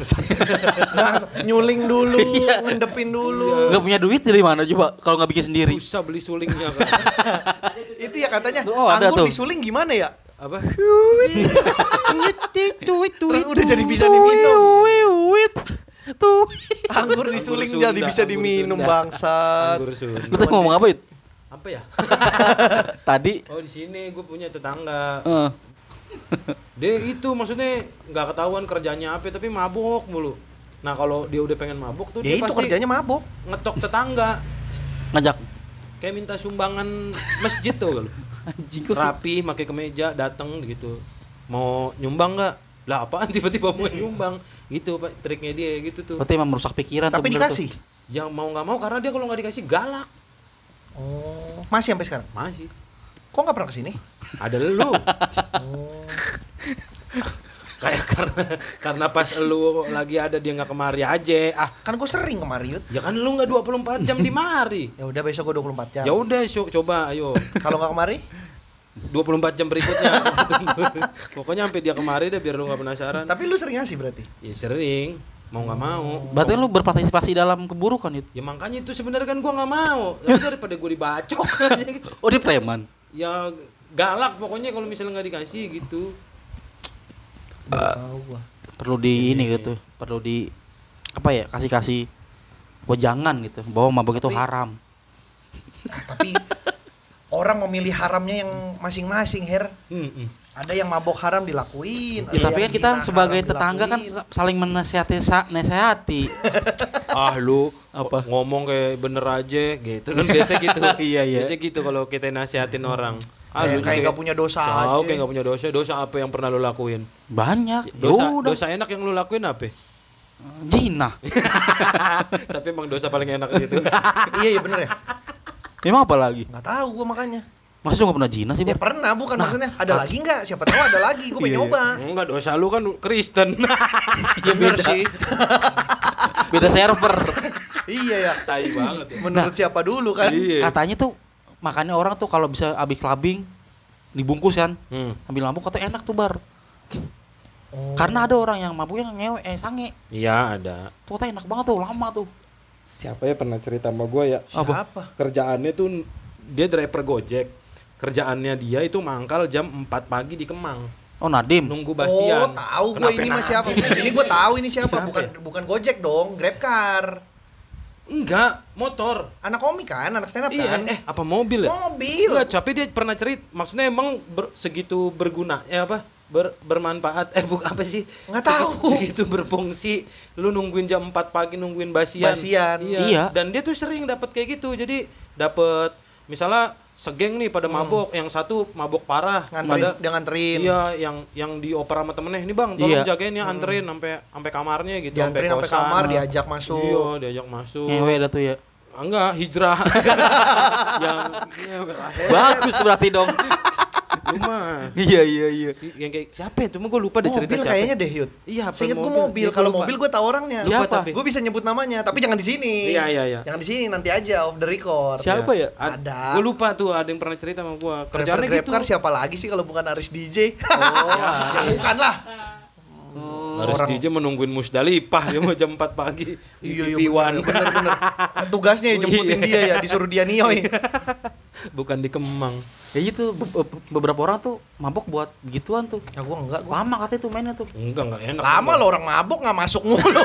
Nah, Nyuling dulu Ngendepin dulu Gak punya duit dari mana coba kalau nggak bikin sendiri? Bisa beli sulingnya kan. Itu ya katanya Oh, ada Anggur disuling gimana ya? Apa? Terus udah jadi bisa diminum. Tuh. Anggur disuling Anggur jadi bisa anggur diminum Sunda. Lu tadi ngomong apa, It? Apa ya? Tadi Oh, di sini gue punya tetangga. eh, Dia itu maksudnya nggak ketahuan kerjanya apa tapi mabuk mulu. Nah, kalau dia udah pengen mabuk tuh Ya dia itu pasti kerjanya mabok ngetok tetangga. ngajak Kayak minta sumbangan masjid tuh lu. Rapi, pakai kemeja, datang gitu. Mau nyumbang nggak? Lah apaan tiba-tiba mau nyumbang? Gitu Pak, triknya dia gitu tuh. Berarti emang merusak pikiran tuh Tapi dikasih tuh. Yang mau nggak mau karena dia kalau nggak dikasih galak. Oh, masih sampai sekarang? Masih. Kok nggak pernah ke sini? Ada lu. Oh. Kayak karena karena pas lu lagi ada dia nggak kemari aja. Ah, Kan gue sering kemari, Yud. ya kan lu nggak 24 jam di mari. Ya udah besok gue 24 jam. Ya udah, coba ayo. Kalau nggak kemari? 24 jam berikutnya. Pokoknya sampai dia kemari deh biar lu nggak penasaran. Tapi lu sering ngasih berarti. Ya sering, mau nggak mau. Berarti lu berpartisipasi dalam keburukan itu. Ya makanya itu sebenarnya kan gua nggak mau. Tapi daripada gua dibacok. Oh, dia preman. ya galak pokoknya kalau misalnya nggak dikasih gitu. Perlu di ini gitu, perlu di apa ya? Kasih-kasih wejangan gitu bahwa mabuk itu haram. Ah, tapi orang memilih haramnya yang masing-masing, Her. Ada yang mabok haram dilakuin. Ya, tapi kan kita sebagai tetangga kan dilakuin. saling menasihati sa- nasihati. Ah lu Apa? ngomong kayak bener aja gitu kan biasa gitu. Iya, iya. Biasa gitu kalau kita nasihatin orang. Ah, Kayak- nggak punya dosa Tahu aja. kayak nggak punya dosa. Dosa apa yang pernah lu lakuin? Banyak. Dosa, Yaudah. dosa enak yang lu lakuin apa? Zina. Tapi emang dosa paling enak gitu. iya, iya bener ya. Emang apa lagi? Nggak tahu gua makanya. Masa lu gak pernah zina sih, Ya pernah bukan maksudnya. Ada lagi nggak? Siapa tahu ada lagi. Gue pengen Iya, iya. nyoba. Enggak dosa lu kan Kristen. Ya bener sih. Beda server. iya ya. Tai banget ya. Menurut siapa dulu kan? Iya. Katanya tuh makanya orang tuh kalau bisa abis clubbing dibungkus kan, Hmm. ambil mabuk katanya enak tuh bar. Oh. Karena ada orang yang mabuk yang ngewe eh sange. Iya ada. Tuh katanya enak banget tuh, lama tuh. Siapa ya pernah cerita sama gue ya? Siapa? Kerjaannya tuh dia driver Gojek. Kerjaannya dia itu mangkal jam 4 pagi di Kemang. Oh Nadim. Nunggu basian. Oh, tahu gue ini mah siapa? Ini gue tahu ini siapa, Siapa bukan ya? bukan Gojek dong, Grabcar. Enggak, motor. Anak komik kan, anak stand up Iya, kan? eh apa mobil ya? Mobil. Enggak, tapi dia pernah cerit. Maksudnya emang ber- segitu berguna ya apa? Ber- bermanfaat eh bukan apa sih? Nggak Segi- tahu. Segitu berfungsi. Lu nungguin jam 4 pagi nungguin basian. Basian. Iya. Iya. Dan dia tuh sering dapat kayak gitu. Jadi dapat misalnya segeng nih pada mabok, yang satu mabok parah, Hmm. Nganterin, pada dia nganterin. Iya, yang yang dioper sama temennya. Ini Bang, tolong Iya. jagain ya, anterin sampai sampai kamarnya gitu, sampai kosan. kamar, diajak masuk. Iya, diajak masuk. Ngewe dah tuh ya. Ah, Enggak, hijrah. yang ya, Bagus berarti dong. rumah. iya iya iya. Si- yang kayak siapa itu? Gue lupa deh cerita mobil siapa. kayaknya deh, Yud. Iya, apa Seinget gue mobil? Iya, Kalau mobil gue tahu orangnya. Siapa? tapi. Gue bisa nyebut namanya, tapi jangan di sini. Iya, iya, iya. Jangan di sini, nanti aja off the record. Siapa ya? Ada. Gue lupa tuh ada yang pernah cerita sama gue. Kerjaannya gitu. Siapa lagi sih kalau bukan Aris DJ? Oh, ya bukan lah. Harus Orang- DJ menungguin Musdalifah dia mau jam 4 pagi. Iya, iya bener, bener, bener. Tugasnya ya jemputin Iya. dia ya, disuruh dia nioy. Bukan di Kemang. Ya gitu be- be- beberapa orang tuh mabok buat begituan tuh. Ya gua enggak, gua Lama katanya tuh mainnya tuh. Enggak, enggak enak. lama lo orang mabok nggak masuk mulu.